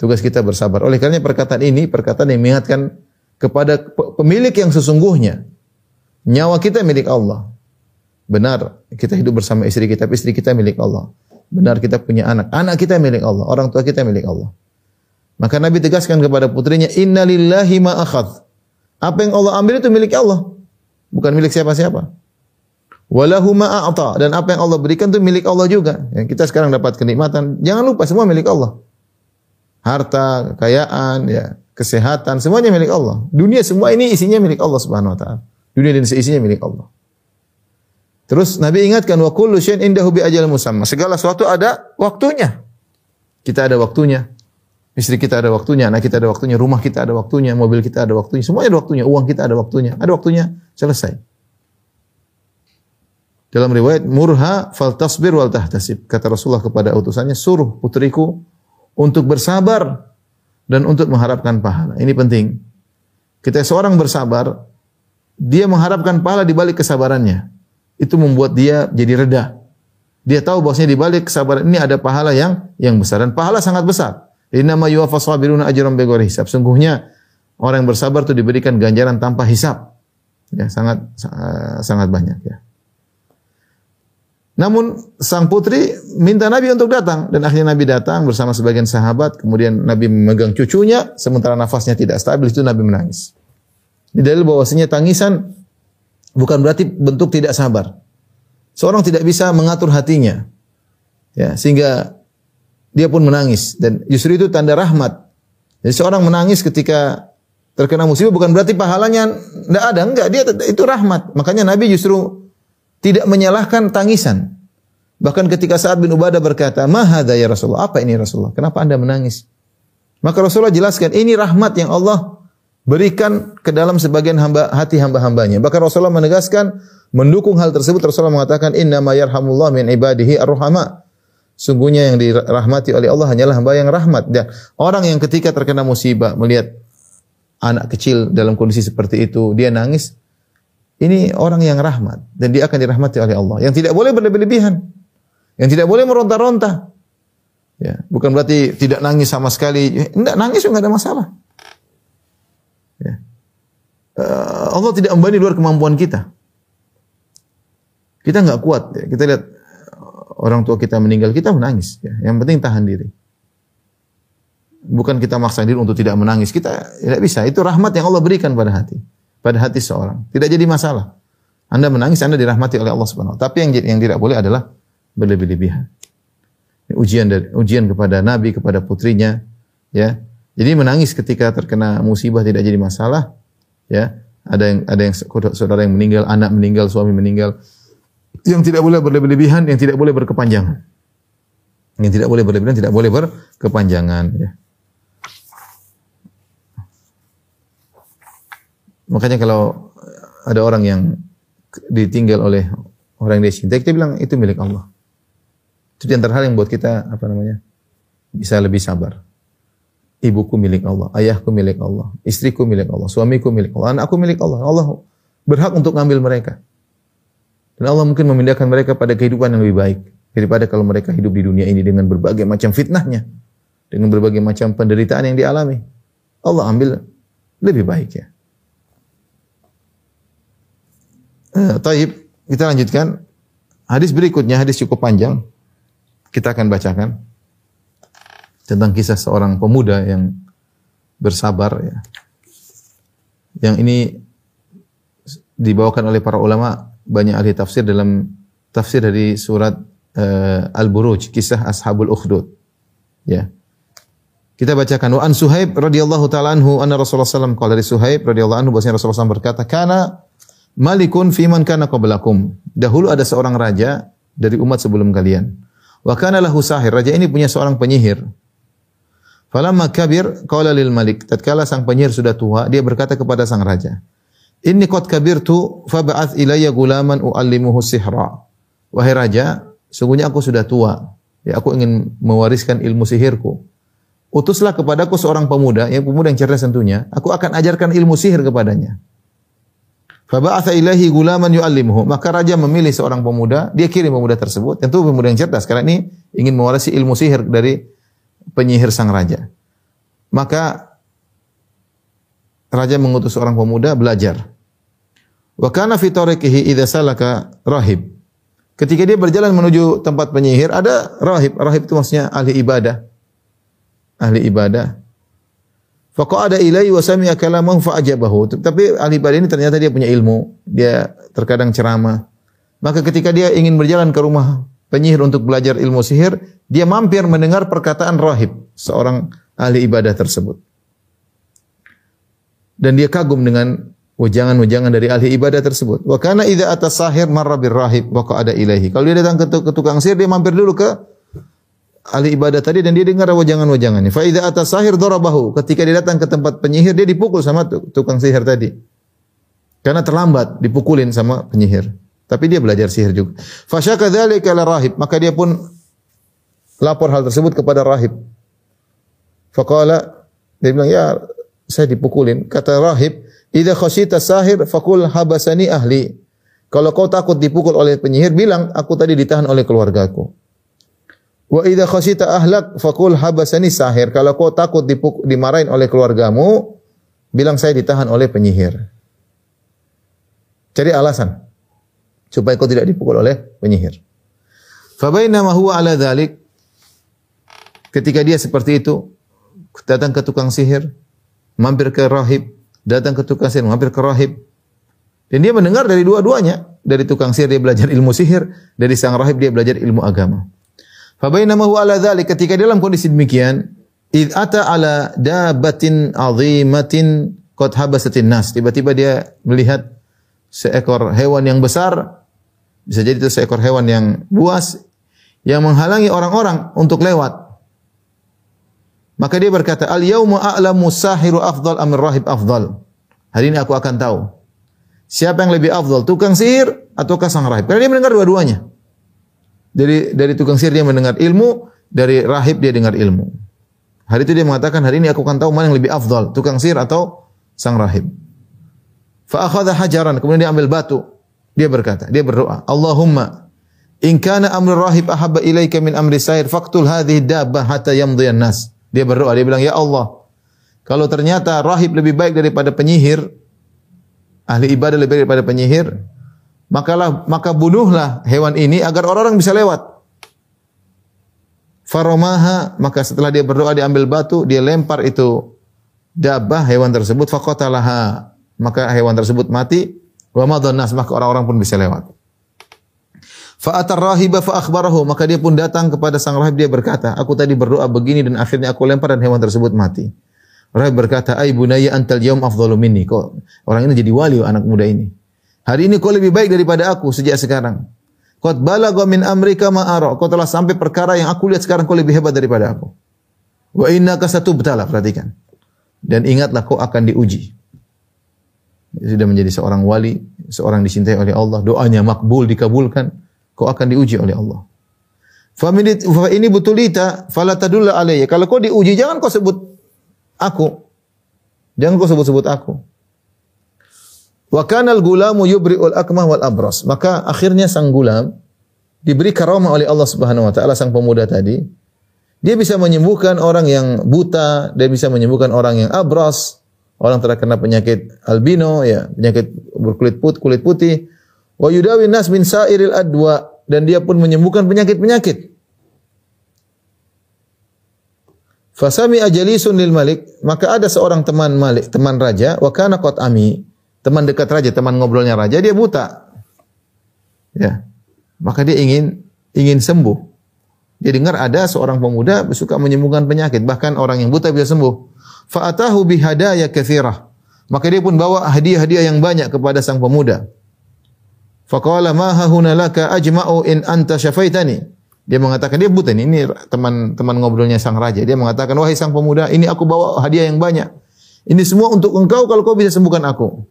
Tugas kita bersabar. Oleh karena perkataan ini perkataan yang mengingatkan kepada pemilik yang sesungguhnya. Nyawa kita milik Allah. Benar, kita hidup bersama istri kita, istri kita milik Allah. Benar kita punya anak, anak kita milik Allah, orang tua kita milik Allah. Maka Nabi tegaskan kepada putrinya, "Inna lillahi ma akhadh." Apa yang Allah ambil itu milik Allah, bukan milik siapa-siapa. Walahu ma'ata dan apa yang Allah berikan itu milik Allah juga. Yang kita sekarang dapat kenikmatan, jangan lupa semua milik Allah. Harta, kekayaan, ya, kesehatan, semuanya milik Allah. Dunia semua ini isinya milik Allah Subhanahu wa taala. Dunia dan isinya milik Allah. Terus Nabi ingatkan wa kullu syai'in indahu bi ajal musamma. Segala sesuatu ada waktunya. Kita ada waktunya. Istri kita ada waktunya, anak kita ada waktunya, rumah kita ada waktunya, mobil kita ada waktunya, semuanya ada waktunya, uang kita ada waktunya. Ada waktunya, selesai. Dalam riwayat murha fal tasbir wal tahtasib. Kata Rasulullah kepada utusannya, suruh putriku untuk bersabar dan untuk mengharapkan pahala. Ini penting. Kita seorang bersabar, dia mengharapkan pahala di balik kesabarannya. Itu membuat dia jadi reda. Dia tahu bahwasanya di balik kesabaran ini ada pahala yang yang besar dan pahala sangat besar. Yuwaffas sabiruna ajran bighairi hisab. Sungguhnya orang yang bersabar itu diberikan ganjaran tanpa hisab. Ya, sangat sangat banyak ya. Namun sang putri minta Nabi untuk datang dan akhirnya Nabi datang bersama sebagian sahabat. Kemudian Nabi memegang cucunya sementara nafasnya tidak stabil itu Nabi menangis. Ini dalil bahwasanya tangisan bukan berarti bentuk tidak sabar. Seorang tidak bisa mengatur hatinya. Ya, sehingga dia pun menangis dan justru itu tanda rahmat. Jadi seorang menangis ketika terkena musibah bukan berarti pahalanya tidak ada, enggak, dia itu rahmat. Makanya Nabi justru tidak menyalahkan tangisan. Bahkan ketika Sa'ad bin Ubadah berkata, "Mahada ya Rasulullah?" Apa ini Rasulullah? Kenapa Anda menangis? Maka Rasulullah jelaskan, ini rahmat yang Allah berikan ke dalam sebagian hamba, hati hamba-hambanya. Bahkan Rasulullah menegaskan, mendukung hal tersebut Rasulullah mengatakan, "Inna ma yarhamullah min ibadihi ar-ruhama." Sungguhnya yang dirahmati oleh Allah hanyalah hamba yang rahmat. Dan orang yang ketika terkena musibah melihat anak kecil dalam kondisi seperti itu, dia nangis, ini orang yang rahmat dan dia akan dirahmati oleh Allah. Yang tidak boleh berlebih-lebihan. Yang tidak boleh meronta-ronta. Ya, bukan berarti tidak nangis sama sekali. Tidak nangis juga ada masalah. Ya. Uh, Allah tidak membani luar kemampuan kita. Kita nggak kuat. Ya. Kita lihat orang tua kita meninggal, kita menangis. Ya. Yang penting tahan diri. Bukan kita maksa diri untuk tidak menangis. Kita tidak bisa. Itu rahmat yang Allah berikan pada hati pada hati seorang. Tidak jadi masalah. Anda menangis, Anda dirahmati oleh Allah Subhanahu Tapi yang yang tidak boleh adalah berlebih-lebihan. Ujian dari ujian kepada nabi, kepada putrinya, ya. Jadi menangis ketika terkena musibah tidak jadi masalah, ya. Ada yang ada yang saudara yang meninggal, anak meninggal, suami meninggal. Yang tidak boleh berlebih-lebihan, yang tidak boleh berkepanjangan. Yang tidak boleh berlebihan, tidak boleh berkepanjangan, ya. Makanya kalau ada orang yang ditinggal oleh orang yang dia cintai, kita bilang itu milik Allah. Itu di antara hal yang buat kita apa namanya? bisa lebih sabar. Ibuku milik Allah, ayahku milik Allah, istriku milik Allah, suamiku milik Allah, anakku milik Allah. Allah berhak untuk ngambil mereka. Dan Allah mungkin memindahkan mereka pada kehidupan yang lebih baik daripada kalau mereka hidup di dunia ini dengan berbagai macam fitnahnya, dengan berbagai macam penderitaan yang dialami. Allah ambil lebih baik ya. Eh, taib, kita lanjutkan. Hadis berikutnya, hadis cukup panjang. Kita akan bacakan tentang kisah seorang pemuda yang bersabar ya. Yang ini dibawakan oleh para ulama banyak ahli tafsir dalam tafsir dari surat uh, Al-Buruj, kisah Ashabul Ukhdud. Ya. Kita bacakan wa an Suhaib radhiyallahu taala anhu anna Rasulullah sallallahu alaihi dari Suhaib radhiyallahu anhu bahwasanya Rasulullah SAW berkata, "Kana malikun fi man kana qablakum." Dahulu ada seorang raja dari umat sebelum kalian. Wa kana lahu sahir. Raja ini punya seorang penyihir. Falamma kabir qala lil malik. Tatkala sang penyihir sudah tua, dia berkata kepada sang raja, "Inni qad kabirtu fab'ath ilayya gulaman uallimuhu sihra." Wahai raja, sungguhnya aku sudah tua. Ya, aku ingin mewariskan ilmu sihirku. Utuslah kepadaku seorang pemuda, yang pemuda yang cerdas tentunya. Aku akan ajarkan ilmu sihir kepadanya. Faba'atha ilahi gulaman yu'allimuhu. Maka raja memilih seorang pemuda, dia kirim pemuda tersebut. Tentu pemuda yang cerdas, karena ini ingin mewarisi ilmu sihir dari penyihir sang raja. Maka raja mengutus seorang pemuda belajar. Wa kana fi tariqihi idza salaka rahib. Ketika dia berjalan menuju tempat penyihir, ada rahib. Rahib itu maksudnya ahli ibadah. Ahli ibadah. Faqa'ada ilaihi wa sami'a kalamahu fa'ajabahu. Tapi ahli ibadah ini ternyata dia punya ilmu. Dia terkadang ceramah. Maka ketika dia ingin berjalan ke rumah penyihir untuk belajar ilmu sihir, dia mampir mendengar perkataan rahib, seorang ahli ibadah tersebut. Dan dia kagum dengan wejangan-wejangan dari ahli ibadah tersebut. Wa kana idza atas sahir marra bir rahib wa qa'ada ilaihi. Kalau dia datang ke, tukang sihir, dia mampir dulu ke ahli ibadah tadi dan dia dengar wejangan-wejangannya. Fa idza atas sahir darabahu. Ketika dia datang ke tempat penyihir, dia dipukul sama tukang sihir tadi. Karena terlambat dipukulin sama penyihir. Tapi dia belajar sihir juga. Fasyaka dzalika rahib, maka dia pun lapor hal tersebut kepada rahib. Faqala dia bilang, "Ya, saya dipukulin." Kata rahib, "Idza khasyita sahir faqul habasani ahli." Kalau kau takut dipukul oleh penyihir, bilang, "Aku tadi ditahan oleh keluargaku." Wa idza khasyita ahlak faqul habasani sahir. Kalau kau takut dipukul, dimarahin oleh keluargamu, bilang saya ditahan oleh penyihir. Cari alasan supaya kau tidak dipukul oleh penyihir. Fabainama huwa ala dhalik Ketika dia seperti itu, datang ke tukang sihir, mampir ke rahib, datang ke tukang sihir, mampir ke rahib. Dan dia mendengar dari dua-duanya. Dari tukang sihir dia belajar ilmu sihir, dari sang rahib dia belajar ilmu agama. Fabainama huwa ala dhalik ketika dalam kondisi demikian, id ata ala dabatin azimatin qad habasatin nas. Tiba-tiba dia melihat seekor hewan yang besar, bisa jadi itu seekor hewan yang buas yang menghalangi orang-orang untuk lewat. Maka dia berkata, "Al yauma a'lamu sahiru afdal amir rahib afdal." Hari ini aku akan tahu siapa yang lebih afdal, tukang sihir ataukah sang rahib. Karena dia mendengar dua-duanya. Dari dari tukang sihir dia mendengar ilmu, dari rahib dia dengar ilmu. Hari itu dia mengatakan, "Hari ini aku akan tahu mana yang lebih afdal, tukang sihir atau sang rahib." Fa hajaran, kemudian dia ambil batu. Dia berkata, dia berdoa, "Allahumma in kana amru rahib ahabba ilaika min amri sahir faqtul hadhihi dabbah hatta yamdhiyan nas." Dia berdoa, dia bilang, "Ya Allah, kalau ternyata rahib lebih baik daripada penyihir, ahli ibadah lebih baik daripada penyihir, makalah maka bunuhlah hewan ini agar orang-orang bisa lewat." Faromaha, maka setelah dia berdoa dia ambil batu, dia lempar itu dabah hewan tersebut faqatalaha. Maka hewan tersebut mati, wa madhannas, maka orang-orang pun bisa lewat. Fa'atar rahiba fa akhbarahu, maka dia pun datang kepada sang rahib dia berkata, aku tadi berdoa begini dan akhirnya aku lempar dan hewan tersebut mati. Rahib berkata, "Ai bunayya antal yaum afdalu minni." Kok orang ini jadi wali anak muda ini. Hari ini kau lebih baik daripada aku sejak sekarang. Qad balagha min amrika ma ara. Kau telah sampai perkara yang aku lihat sekarang kau lebih hebat daripada aku. Wa innaka satubtala, perhatikan. Dan ingatlah kau akan diuji. Sudah menjadi seorang wali, seorang dicintai oleh Allah, doanya makbul dikabulkan kau akan diuji oleh Allah. Fa ini butulita fala tadulla alayya. Kalau kau diuji jangan kau sebut aku. Jangan kau sebut-sebut aku. Wa kana al-gulamu yubri'ul akmah wal abras. Maka akhirnya sang gulam diberi karamah oleh Allah Subhanahu wa taala sang pemuda tadi. Dia bisa menyembuhkan orang yang buta, dia bisa menyembuhkan orang yang abras, orang terkena penyakit albino ya, penyakit berkulit put, kulit putih. Wa yudawi nas min sairil adwa dan dia pun menyembuhkan penyakit-penyakit. Fasami ajalisun lil malik, maka ada seorang teman malik, teman raja, wa kana qad ami, teman dekat raja, teman ngobrolnya raja, dia buta. Ya. Maka dia ingin ingin sembuh. Dia dengar ada seorang pemuda suka menyembuhkan penyakit, bahkan orang yang buta bisa sembuh. Fa'atahu bihadaya katsirah. Maka dia pun bawa hadiah-hadiah yang banyak kepada sang pemuda. Faqala ma hahuna laka ajma'u in anta syafaitani. Dia mengatakan dia buta ini, ini teman-teman ngobrolnya sang raja. Dia mengatakan wahai sang pemuda, ini aku bawa hadiah yang banyak. Ini semua untuk engkau kalau kau bisa sembuhkan aku.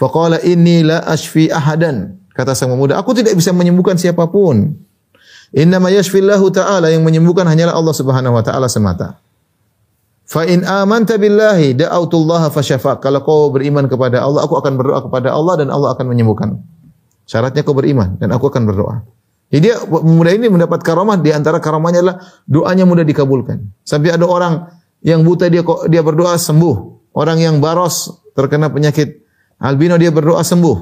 Faqala inni la ashfi ahadan. Kata sang pemuda, aku tidak bisa menyembuhkan siapa pun. Innama yashfillahu ta'ala yang menyembuhkan hanyalah Allah Subhanahu wa taala semata. Fa in amanta billahi da'autullaha fasyafaq. Kalau kau beriman kepada Allah, aku akan berdoa kepada Allah dan Allah akan menyembuhkan. Syaratnya kau beriman dan aku akan berdoa. Jadi dia pemuda ini mendapat karamah di antara karamahnya adalah doanya mudah dikabulkan. Sampai ada orang yang buta dia dia berdoa sembuh. Orang yang baros terkena penyakit albino dia berdoa sembuh.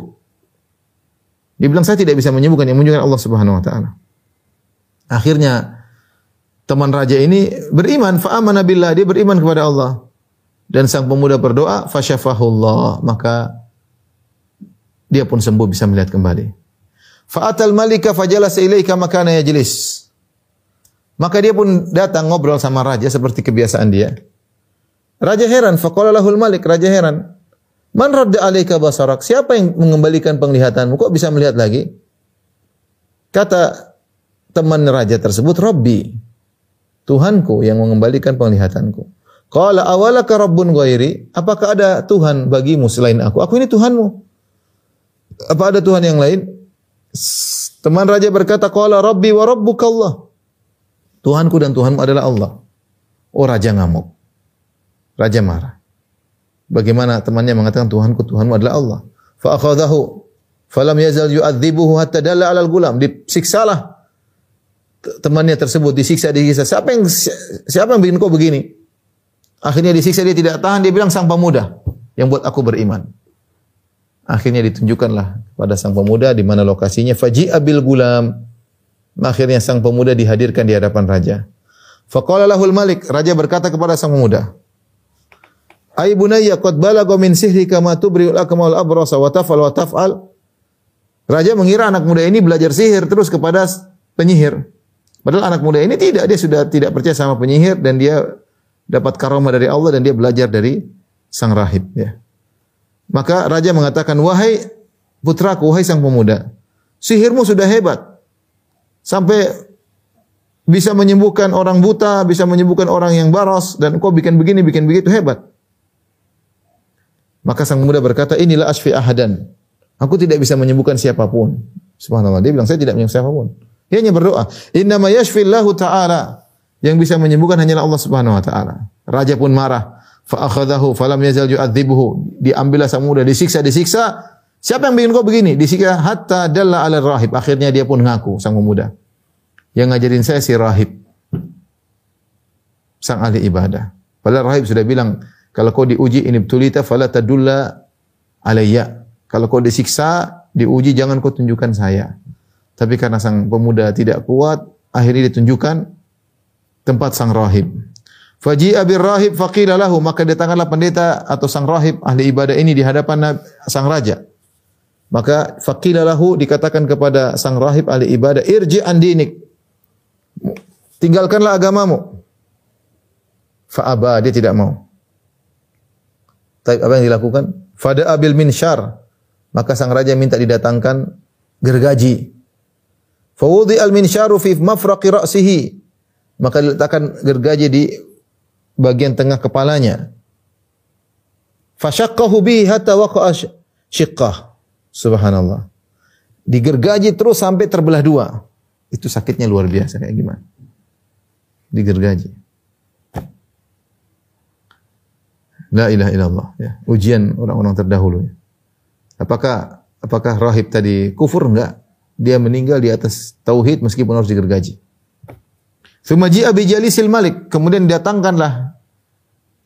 Dia bilang saya tidak bisa menyembuhkan yang menyembuhkan Allah Subhanahu wa taala. Akhirnya teman raja ini beriman fa amana billah dia beriman kepada Allah. Dan sang pemuda berdoa fasyafahullah maka dia pun sembuh bisa melihat kembali. Fa'atal malika fajalasa ilaika makana yajlis. Maka dia pun datang ngobrol sama raja seperti kebiasaan dia. Raja heran, faqala lahul malik, raja heran. Man radda alaika basarak? Siapa yang mengembalikan penglihatanmu? Kok bisa melihat lagi? Kata teman raja tersebut, Rabbi. Tuhanku yang mengembalikan penglihatanku. Qala awalaka rabbun ghairi? Apakah ada Tuhan bagimu selain aku? Aku ini Tuhanmu. Apa ada Tuhan yang lain? Teman raja berkata, "Qala rabbi wa rabbuka Allah." Tuhanku dan Tuhanmu adalah Allah. Oh raja ngamuk. Raja marah. Bagaimana temannya mengatakan Tuhanku Tuhanmu adalah Allah. Fa akhadahu falam yazal yu'adzibuhu hatta dalla 'alal gulam. Disiksalah temannya tersebut disiksa disiksa. Siapa yang siapa yang bikin kau begini? Akhirnya disiksa dia tidak tahan dia bilang sang pemuda yang buat aku beriman. Akhirnya ditunjukkanlah pada sang pemuda di mana lokasinya faji abil gulam. Akhirnya sang pemuda dihadirkan di hadapan raja. Faqala lahul malik, raja berkata kepada sang pemuda, "Ai bunayya qad balagha min sihrika ma tubri'ul akmal abrasa wa taf'al wa taf'al." Raja mengira anak muda ini belajar sihir terus kepada penyihir. Padahal anak muda ini tidak, dia sudah tidak percaya sama penyihir dan dia dapat karamah dari Allah dan dia belajar dari sang rahib ya. Maka raja mengatakan, "Wahai putraku, wahai sang pemuda, sihirmu sudah hebat. Sampai bisa menyembuhkan orang buta, bisa menyembuhkan orang yang baros dan kau bikin begini, bikin begitu hebat." Maka sang pemuda berkata, "Inilah asfi ahadan. Aku tidak bisa menyembuhkan siapa pun." Subhanallah, dia bilang, "Saya tidak menyembuhkan siapa pun." Dia hanya berdoa, "Inna ma yashfillahu ta'ala." Yang bisa menyembuhkan hanyalah Allah Subhanahu wa taala. Raja pun marah. Fa akhadahu falam yazal yu'adzibuhu. Diambillah sang muda, disiksa, disiksa. Siapa yang bikin kau begini? Disiksa hatta dalla 'ala rahib. Akhirnya dia pun ngaku sang pemuda. Yang ngajarin saya si rahib. Sang ahli ibadah. Padahal rahib sudah bilang, kalau kau diuji ini betulita fala tadulla alayya. Kalau kau disiksa, diuji jangan kau tunjukkan saya. Tapi karena sang pemuda tidak kuat, akhirnya ditunjukkan tempat sang rahib. Faji'a bir rahib faqila lahu maka datanglah pendeta atau sang rahib ahli ibadah ini di hadapan sang raja. Maka faqila lahu dikatakan kepada sang rahib ahli ibadah irji an dinik. Tinggalkanlah agamamu. Fa'aba dia tidak mau. Tapi apa yang dilakukan? Fada abil minsyar. Maka sang raja minta didatangkan gergaji. Fawudi al minsyaru fi mafraqi ra'sihi maka diletakkan gergaji di bagian tengah kepalanya. Fasyaqqahu bihi hatta waqa'a syiqqah. Subhanallah. Digergaji terus sampai terbelah dua. Itu sakitnya luar biasa kayak gimana? Digergaji. La ilaha illallah ya. Ujian orang-orang terdahulu. Apakah apakah rahib tadi kufur enggak? Dia meninggal di atas tauhid meskipun harus digergaji. Tsumma ji'a bi jalisil malik, kemudian datangkanlah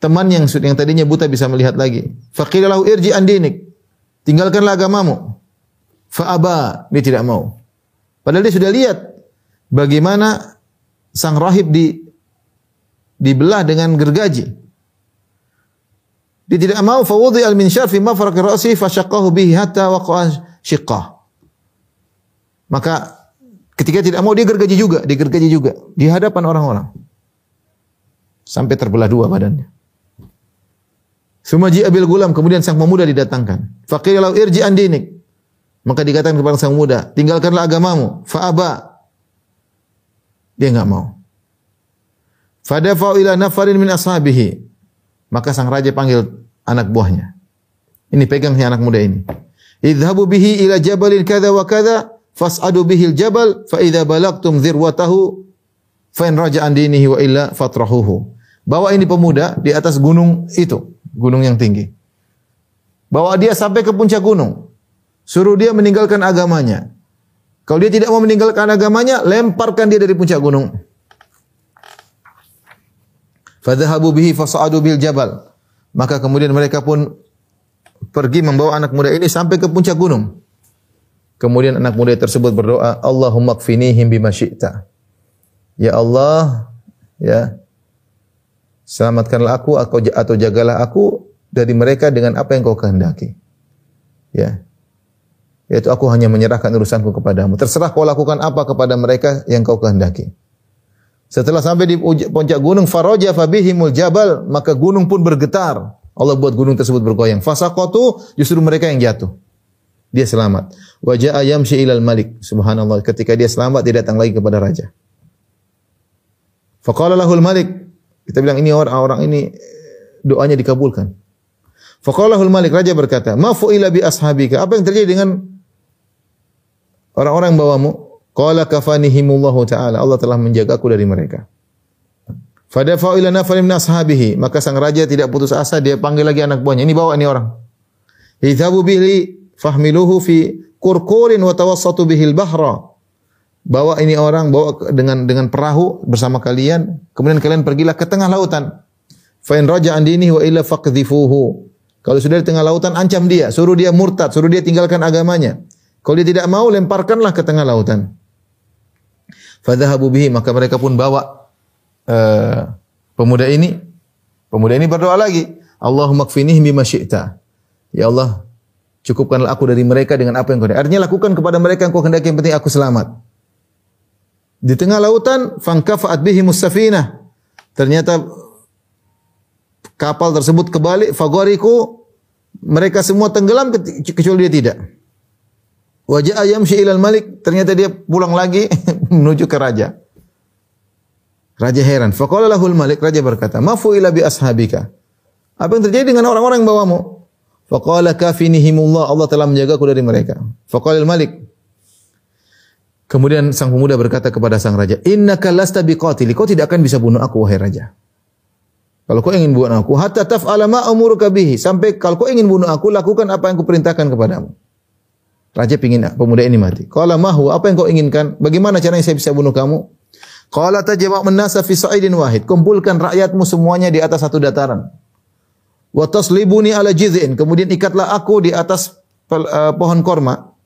teman yang yang tadinya buta bisa melihat lagi. Faqila lahu irji an dinik. Tinggalkanlah agamamu. Fa aba, dia tidak mau. Padahal dia sudah lihat bagaimana sang rahib di dibelah dengan gergaji. Dia tidak mau fawudi al minsyar fi mafraq ra'si fashaqqahu bihi hatta waqa'a shiqqah. Maka ketika tidak mau dia gergaji juga, digergaji juga di hadapan orang-orang. Sampai terbelah dua badannya. Sumaji abil gulam kemudian sang pemuda didatangkan. Faqila lau irji an dinik. Maka dikatakan kepada sang pemuda, tinggalkanlah agamamu. Fa'aba. Dia enggak mau. Fadafa'u ila nafarin min ashabihi. Maka sang raja panggil anak buahnya. Ini pegang si anak muda ini. Idhabu bihi ila jabalin kada wa kada fas'adu bihi al-jabal fa idza balagtum dhirwatahu fa in raja an dinihi wa illa fatrahuhu. Bawa ini pemuda di atas gunung itu gunung yang tinggi. Bawa dia sampai ke puncak gunung. Suruh dia meninggalkan agamanya. Kalau dia tidak mau meninggalkan agamanya, lemparkan dia dari puncak gunung. Fadhahabu bihi fasa'adu bil jabal. Maka kemudian mereka pun pergi membawa anak muda ini sampai ke puncak gunung. Kemudian anak muda tersebut berdoa, Allahumma kfinihim bima syi'ta. Ya Allah, ya, Selamatkanlah aku atau jagalah aku dari mereka dengan apa yang kau kehendaki. Ya. Yaitu aku hanya menyerahkan urusanku kepadamu. Terserah kau lakukan apa kepada mereka yang kau kehendaki. Setelah sampai di puncak gunung Faraja fabihimul jabal, maka gunung pun bergetar. Allah buat gunung tersebut bergoyang. Fasaqatu justru mereka yang jatuh. Dia selamat. Wajah ayam ilal malik. Subhanallah. Ketika dia selamat, dia datang lagi kepada raja. Faqala lahul malik, kita bilang ini orang-orang ini doanya dikabulkan. Faqalahul Malik raja berkata, "Ma fu'ila bi ashabika?" Apa yang terjadi dengan orang-orang yang bawamu? Qala kafanihimullahu taala. Allah telah menjagaku dari mereka. Fadafa'u ila nafarin min. Maka sang raja tidak putus asa, dia panggil lagi anak buahnya. Ini bawa ini orang. Idhabu bihi fahmiluhu fi kurkurin wa tawassatu bihil bahra bawa ini orang bawa dengan dengan perahu bersama kalian kemudian kalian pergilah ke tengah lautan fa in raja andini wa illa faqdhifuhu kalau sudah di tengah lautan ancam dia suruh dia murtad suruh dia tinggalkan agamanya kalau dia tidak mau lemparkanlah ke tengah lautan fadhahabu bihi maka mereka pun bawa uh, pemuda ini. Pemuda ini berdoa lagi Allahumma kfinihi bima syi'ta. Ya Allah cukupkanlah aku dari mereka dengan apa yang kau artinya lakukan kepada mereka yang kau kehendaki yang penting aku selamat. Di tengah lautan fangkafa'at bihi musafina. Ternyata kapal tersebut kebalik fagoriku mereka semua tenggelam kecuali dia tidak. Wajah ayam ilal malik. Ternyata dia pulang lagi [LAUGHS] menuju ke raja. Raja heran. Faqala lahul malik raja berkata, "Mafu ila bi ashabika." Apa yang terjadi dengan orang-orang yang bawamu? Faqala kafinihimullah Allah telah menjagaku dari mereka. Faqala malik Kemudian sang pemuda berkata kepada sang raja, "Innaka lasta biqatili." Kau tidak akan bisa bunuh aku wahai raja. Kalau kau ingin bunuh aku, hatta taf'ala ma amuruka bihi. Sampai kalau kau ingin bunuh aku, lakukan apa yang kuperintahkan kepadamu. Raja ingin pemuda ini mati. Qala mahu, apa yang kau inginkan? Bagaimana caranya saya bisa bunuh kamu? Qala tajma' nasa fi sa'idin wahid. Kumpulkan rakyatmu semuanya di atas satu dataran. Wa taslibuni ala jiz'in. Kemudian ikatlah aku di atas uh, pohon korma.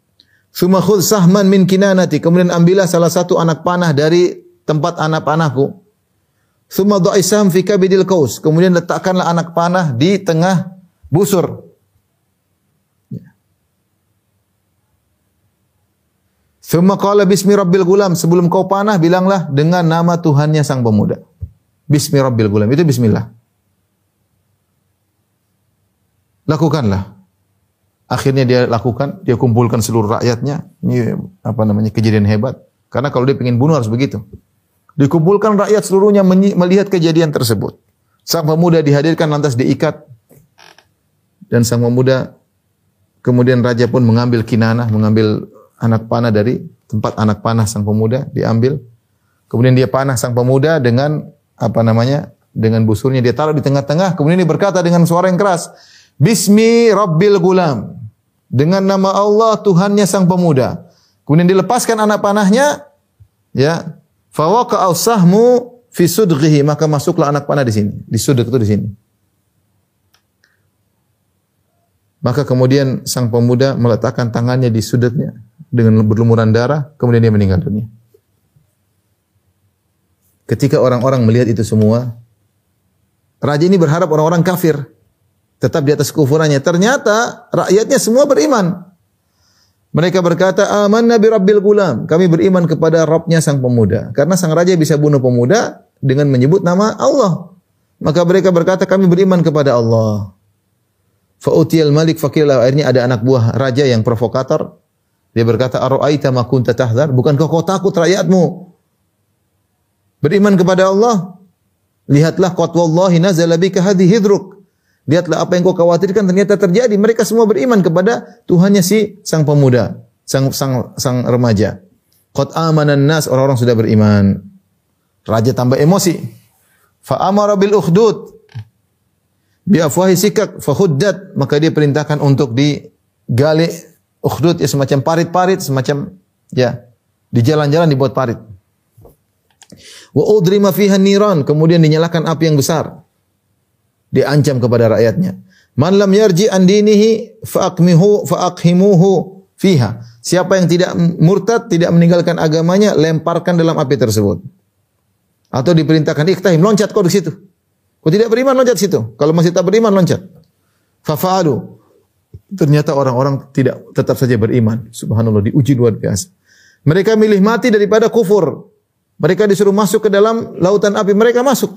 Suma khudh sahman min kinanati. Kemudian ambillah salah satu anak panah dari tempat anak panahku. Suma dhaisam fi kabidil kaus. Kemudian letakkanlah anak panah di tengah busur. Suma qala bismi rabbil gulam. Sebelum kau panah, bilanglah dengan nama Tuhannya sang pemuda. Bismi rabbil gulam. Itu bismillah. Lakukanlah. Akhirnya dia lakukan, dia kumpulkan seluruh rakyatnya. Ini apa namanya kejadian hebat. Karena kalau dia ingin bunuh harus begitu. Dikumpulkan rakyat seluruhnya melihat kejadian tersebut. Sang pemuda dihadirkan lantas diikat. Dan sang pemuda kemudian raja pun mengambil kinanah, mengambil anak panah dari tempat anak panah sang pemuda diambil. Kemudian dia panah sang pemuda dengan apa namanya? dengan busurnya dia taruh di tengah-tengah. Kemudian dia berkata dengan suara yang keras, Bismi Rabbil Gulam. Dengan nama Allah Tuhannya sang pemuda. Kemudian dilepaskan anak panahnya, ya. Fawaqa sahmu fi sudghihi, maka masuklah anak panah di sini, di sudut itu di sini. Maka kemudian sang pemuda meletakkan tangannya di sudutnya dengan berlumuran darah, kemudian dia meninggal dunia. Ketika orang-orang melihat itu semua, raja ini berharap orang-orang kafir tetap di atas kufurannya. Ternyata rakyatnya semua beriman. Mereka berkata, "Aman Nabi Rabbil Gulam." Kami beriman kepada Rabbnya sang pemuda. Karena sang raja bisa bunuh pemuda dengan menyebut nama Allah. Maka mereka berkata, "Kami beriman kepada Allah." Fa'utiyal malik fakirlah. Akhirnya ada anak buah raja yang provokator. Dia berkata, Aro'aita ma kunta tahdhar? Bukankah kau takut rakyatmu? Beriman kepada Allah. Lihatlah qad wallahi nazala bika hadhi hidruk. Lihatlah apa yang kau khawatirkan ternyata terjadi. Mereka semua beriman kepada Tuhannya si sang pemuda, sang sang sang remaja. Qad amanan nas, orang-orang sudah beriman. Raja tambah emosi. Fa amara bil ukhdud bi afwahi sikak fahuddat maka dia perintahkan untuk digali ukhdud ya semacam parit-parit semacam ya di jalan-jalan dibuat parit wa udrima fiha niran kemudian dinyalakan api yang besar diancam kepada rakyatnya man lam yarji an dinihi faaqmihu faaqhimuhu fiha siapa yang tidak murtad tidak meninggalkan agamanya lemparkan dalam api tersebut atau diperintahkan iktahim loncat kau di situ Kau tidak beriman loncat situ. Kalau masih tak beriman loncat. Fafa'alu. Ternyata orang-orang tidak tetap saja beriman. Subhanallah diuji luar biasa. Mereka milih mati daripada kufur. Mereka disuruh masuk ke dalam lautan api. Mereka masuk.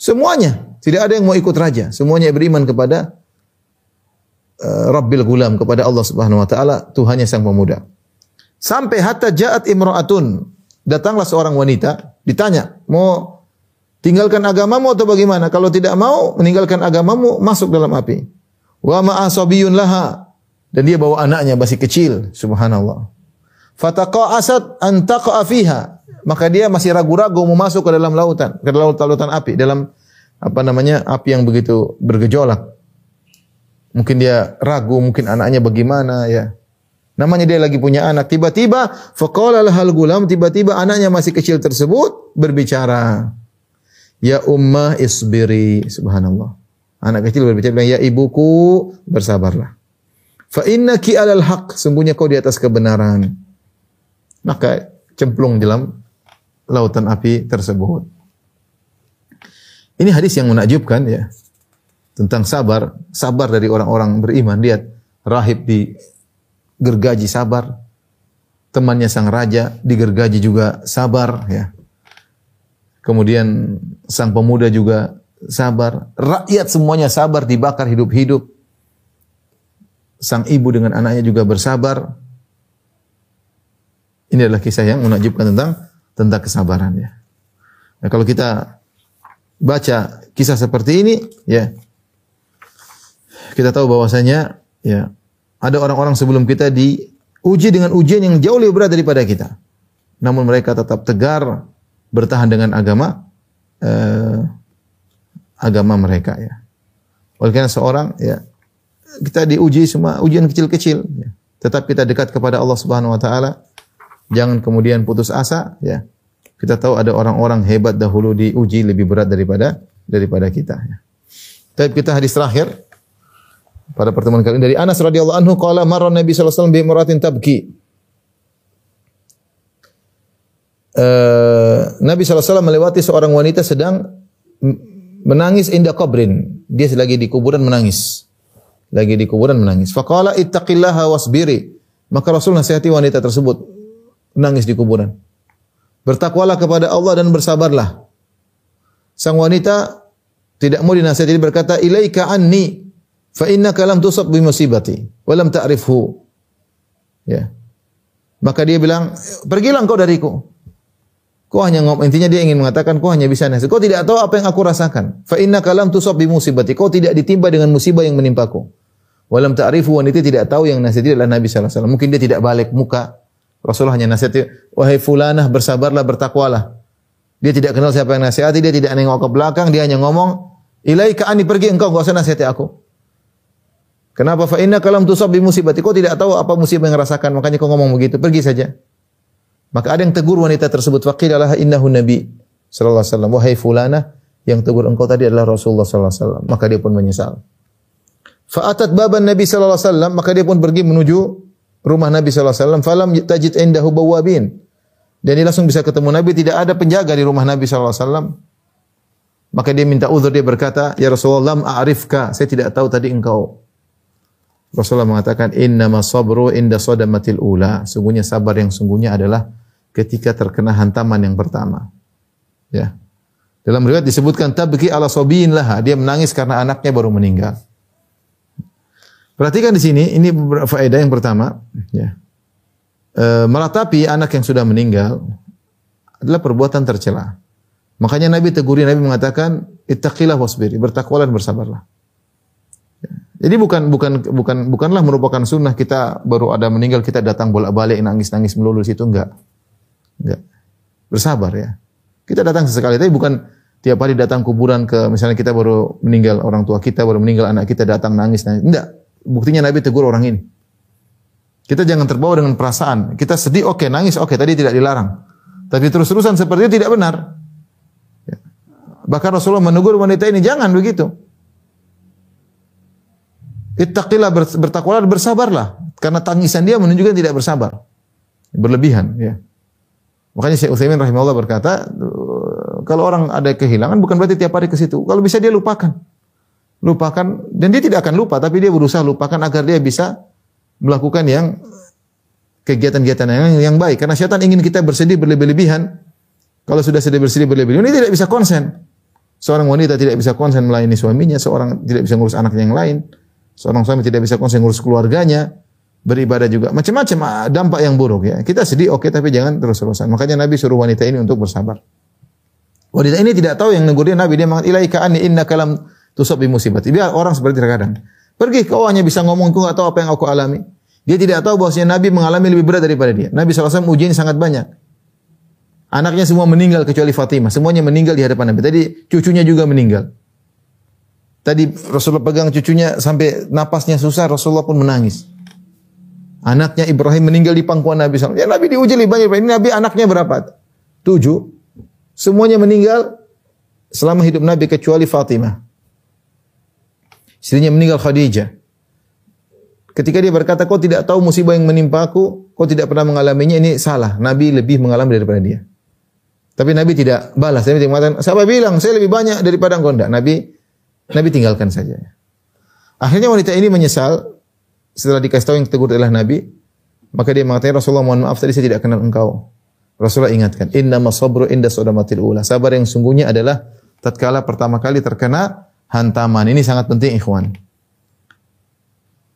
Semuanya. Tidak ada yang mau ikut raja. Semuanya beriman kepada uh, Rabbil Gulam. Kepada Allah subhanahu wa ta'ala. Tuhannya sang pemuda. Sampai hatta ja'at imra'atun. Datanglah seorang wanita. Ditanya. Mau Tinggalkan agamamu atau bagaimana? Kalau tidak mau meninggalkan agamamu, masuk dalam api. Wa ma'asabiyun laha. Dan dia bawa anaknya masih kecil, subhanallah. Fataqa'asat an taqa'a fiha. Maka dia masih ragu-ragu mau masuk ke dalam lautan, ke dalam lautan api, dalam apa namanya? api yang begitu bergejolak. Mungkin dia ragu, mungkin anaknya bagaimana ya. Namanya dia lagi punya anak. Tiba-tiba faqala lahal gulam, tiba-tiba anaknya masih kecil tersebut berbicara. Ya ummah isbiri. Subhanallah. Anak kecil berbicara bilang, ya ibuku bersabarlah. Fa innaki alal haq. Sungguhnya kau di atas kebenaran. Maka cemplung dalam lautan api tersebut. Ini hadis yang menakjubkan ya. Tentang sabar. Sabar dari orang-orang beriman. Lihat. Rahib di gergaji sabar. Temannya sang raja digergaji juga sabar ya. Kemudian sang pemuda juga sabar. Rakyat semuanya sabar dibakar hidup-hidup. Sang ibu dengan anaknya juga bersabar. Ini adalah kisah yang menakjubkan tentang tentang kesabaran ya. Nah, kalau kita baca kisah seperti ini ya kita tahu bahwasanya ya ada orang-orang sebelum kita diuji dengan ujian yang jauh lebih berat daripada kita. Namun mereka tetap tegar, bertahan dengan agama eh, agama mereka ya. Oleh karena seorang ya kita diuji semua ujian kecil-kecil ya. Tetap kita dekat kepada Allah Subhanahu wa taala. Jangan kemudian putus asa ya. Kita tahu ada orang-orang hebat dahulu diuji lebih berat daripada daripada kita ya. Tapi kita hadis terakhir pada pertemuan kali ini dari Anas radhiyallahu anhu qala marra Nabi sallallahu alaihi wasallam bi imratin tabki uh, Nabi SAW melewati seorang wanita sedang menangis indah kubrin. Dia lagi di kuburan menangis. Lagi di kuburan menangis. Faqala ittaqillaha wasbiri. Maka Rasul nasihati wanita tersebut menangis di kuburan. Bertakwalah kepada Allah dan bersabarlah. Sang wanita tidak mau dinasihati berkata ilaika anni fa innaka lam tusab bi musibati wa ta'rifhu. Ya. Maka dia bilang, "Pergilah engkau dariku." Kau hanya ngomong intinya dia ingin mengatakan kau hanya bisa nasihat. Kau tidak tahu apa yang aku rasakan. Fa inna kalam tusab bi musibati. Kau tidak ditimpa dengan musibah yang menimpaku. Walam ta'rifu wanita tidak tahu yang nasihat adalah Nabi sallallahu alaihi. Mungkin dia tidak balik muka. Rasulullah hanya nasihati, wahai fulanah bersabarlah, bertakwalah. Dia tidak kenal siapa yang nasihati, dia tidak nengok ke belakang, dia hanya ngomong, ilaika ani pergi engkau, enggak usah nasihati aku. Kenapa? Fa inna kalam tusab bi musibati. Kau tidak tahu apa musibah yang rasakan, makanya kau ngomong begitu. Pergi saja. Maka ada yang tegur wanita tersebut, faqilalah innahu nabi sallallahu alaihi wasallam. Wahai fulanah, yang tegur engkau tadi adalah Rasulullah sallallahu alaihi wasallam. Maka dia pun menyesal. Fa'atat baban Nabi sallallahu alaihi wasallam, maka dia pun pergi menuju rumah Nabi sallallahu alaihi wasallam, falam tajid indahu bawabin. Dan dia langsung bisa ketemu Nabi, tidak ada penjaga di rumah Nabi sallallahu alaihi wasallam. Maka dia minta uzur, dia berkata, "Ya Rasulullah, lam a'rifka, saya tidak tahu tadi engkau." Rasulullah mengatakan, "Innama sabru inda sadamatil ula." Sungguhnya sabar yang sungguhnya adalah ketika terkena hantaman yang pertama. Ya. Dalam riwayat disebutkan tabki ala sabiyin laha, dia menangis karena anaknya baru meninggal. Perhatikan di sini, ini faedah yang pertama, ya. E, meratapi anak yang sudah meninggal adalah perbuatan tercela. Makanya Nabi teguri Nabi mengatakan ittaqillah wasbiri, bertakwalah bersabarlah. Jadi bukan bukan bukan bukanlah merupakan sunnah kita baru ada meninggal kita datang bolak-balik nangis-nangis melulu situ enggak. Enggak. Bersabar ya. Kita datang sesekali tapi bukan tiap hari datang kuburan ke misalnya kita baru meninggal orang tua kita baru meninggal anak kita datang nangis nangis. Enggak. Buktinya Nabi tegur orang ini. Kita jangan terbawa dengan perasaan. Kita sedih, oke, okay, nangis, oke, okay, tadi tidak dilarang. Tapi terus-terusan seperti itu tidak benar. Ya. Bahkan Rasulullah menegur wanita ini, jangan begitu. Ittaqillah bertakwalah bersabarlah. Karena tangisan dia menunjukkan tidak bersabar. Berlebihan. Ya. Makanya Syekh Utsaimin rahimahullah berkata, kalau orang ada kehilangan bukan berarti tiap hari ke situ. Kalau bisa dia lupakan lupakan dan dia tidak akan lupa tapi dia berusaha lupakan agar dia bisa melakukan yang kegiatan-kegiatan yang yang baik karena syaitan ingin kita bersedih berlebih-lebihan kalau sudah sedih bersedih berlebih-lebihan ini tidak bisa konsen seorang wanita tidak bisa konsen melayani suaminya seorang tidak bisa ngurus anaknya yang lain seorang suami tidak bisa konsen ngurus keluarganya beribadah juga macam-macam ah, dampak yang buruk ya kita sedih oke okay, tapi jangan terus-terusan makanya Nabi suruh wanita ini untuk bersabar wanita ini tidak tahu yang negur dia Nabi dia mengatakan ilaika anni inna kalam tusab bi musibah. Orang seperti terkadang. Pergi kau hanya bisa ngomong kau tahu apa yang aku alami. Dia tidak tahu bahwasanya Nabi mengalami lebih berat daripada dia. Nabi SAW ujian sangat banyak. Anaknya semua meninggal kecuali Fatimah. Semuanya meninggal di hadapan Nabi. Tadi cucunya juga meninggal. Tadi Rasulullah pegang cucunya sampai napasnya susah, Rasulullah pun menangis. Anaknya Ibrahim meninggal di pangkuan Nabi SAW. Ya Nabi diuji lebih banyak. Ini Nabi anaknya berapa? Tujuh. Semuanya meninggal selama hidup Nabi kecuali Fatimah. Istrinya meninggal Khadijah. Ketika dia berkata, kau tidak tahu musibah yang menimpa aku, kau tidak pernah mengalaminya, ini salah. Nabi lebih mengalami daripada dia. Tapi Nabi tidak balas. Nabi mengatakan, siapa bilang, saya lebih banyak daripada engkau. Nabi, Nabi tinggalkan saja. Akhirnya wanita ini menyesal, setelah dikasih tahu yang tegur adalah Nabi, maka dia mengatakan, Rasulullah mohon maaf tadi saya tidak kenal engkau. Rasulullah ingatkan, inna masabru inda sodamatil ula. Sabar yang sungguhnya adalah tatkala pertama kali terkena hantaman. Ini sangat penting ikhwan.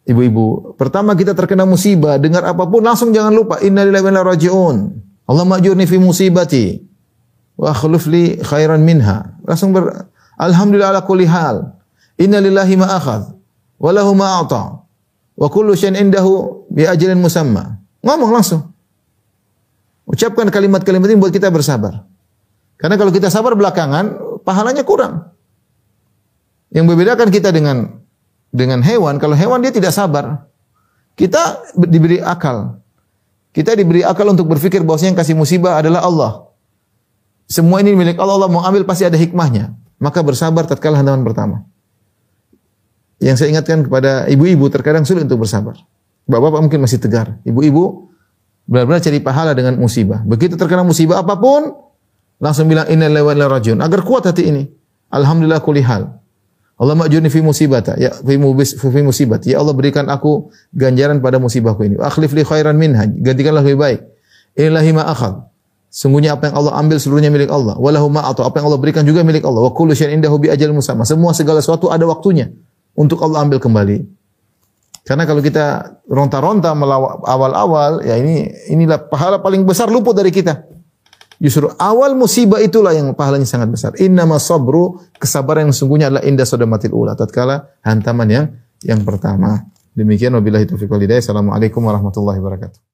Ibu-ibu, pertama kita terkena musibah, dengar apa pun langsung jangan lupa innalillahi wa inna rajiun. Allah majurni fi musibati wa akhlif li khairan minha. Langsung ber alhamdulillah ala kulli hal. Inna lillahi ma akhadh wa lahu ma a'ta. Wa kullu syai'in indahu bi ajalin musamma. Ngomong langsung. Ucapkan kalimat-kalimat ini buat kita bersabar. Karena kalau kita sabar belakangan, pahalanya kurang. Yang membedakan kita dengan dengan hewan, kalau hewan dia tidak sabar. Kita diberi akal. Kita diberi akal untuk berpikir bahwasanya yang kasih musibah adalah Allah. Semua ini milik Allah, Allah mau ambil pasti ada hikmahnya. Maka bersabar tatkala hantaman pertama. Yang saya ingatkan kepada ibu-ibu terkadang sulit untuk bersabar. Bapak-bapak mungkin masih tegar. Ibu-ibu benar-benar cari pahala dengan musibah. Begitu terkena musibah apa pun, langsung bilang inna wa inna Agar kuat hati ini. Alhamdulillah kulli hal. Allah ma'jurni fi musibata, ya fi, mubis, fi musibat. Ya Allah berikan aku ganjaran pada musibahku ini. Akhlif li khairan minha, gantikanlah lebih baik. Inilahi ma akhad. Sungguhnya apa yang Allah ambil seluruhnya milik Allah. Walahu atau apa yang Allah berikan juga milik Allah. Wa kullu syai'in indahu bi ajal musamma. Semua segala sesuatu ada waktunya untuk Allah ambil kembali. Karena kalau kita ronta-ronta awal-awal, ya ini inilah pahala paling besar luput dari kita. Justru awal musibah itulah yang pahalanya sangat besar. Inna sabru kesabaran yang sungguhnya adalah indah sodamatil ula. Tatkala hantaman yang yang pertama. Demikian wabillahi taufiq walhidayah. Assalamualaikum warahmatullahi wabarakatuh.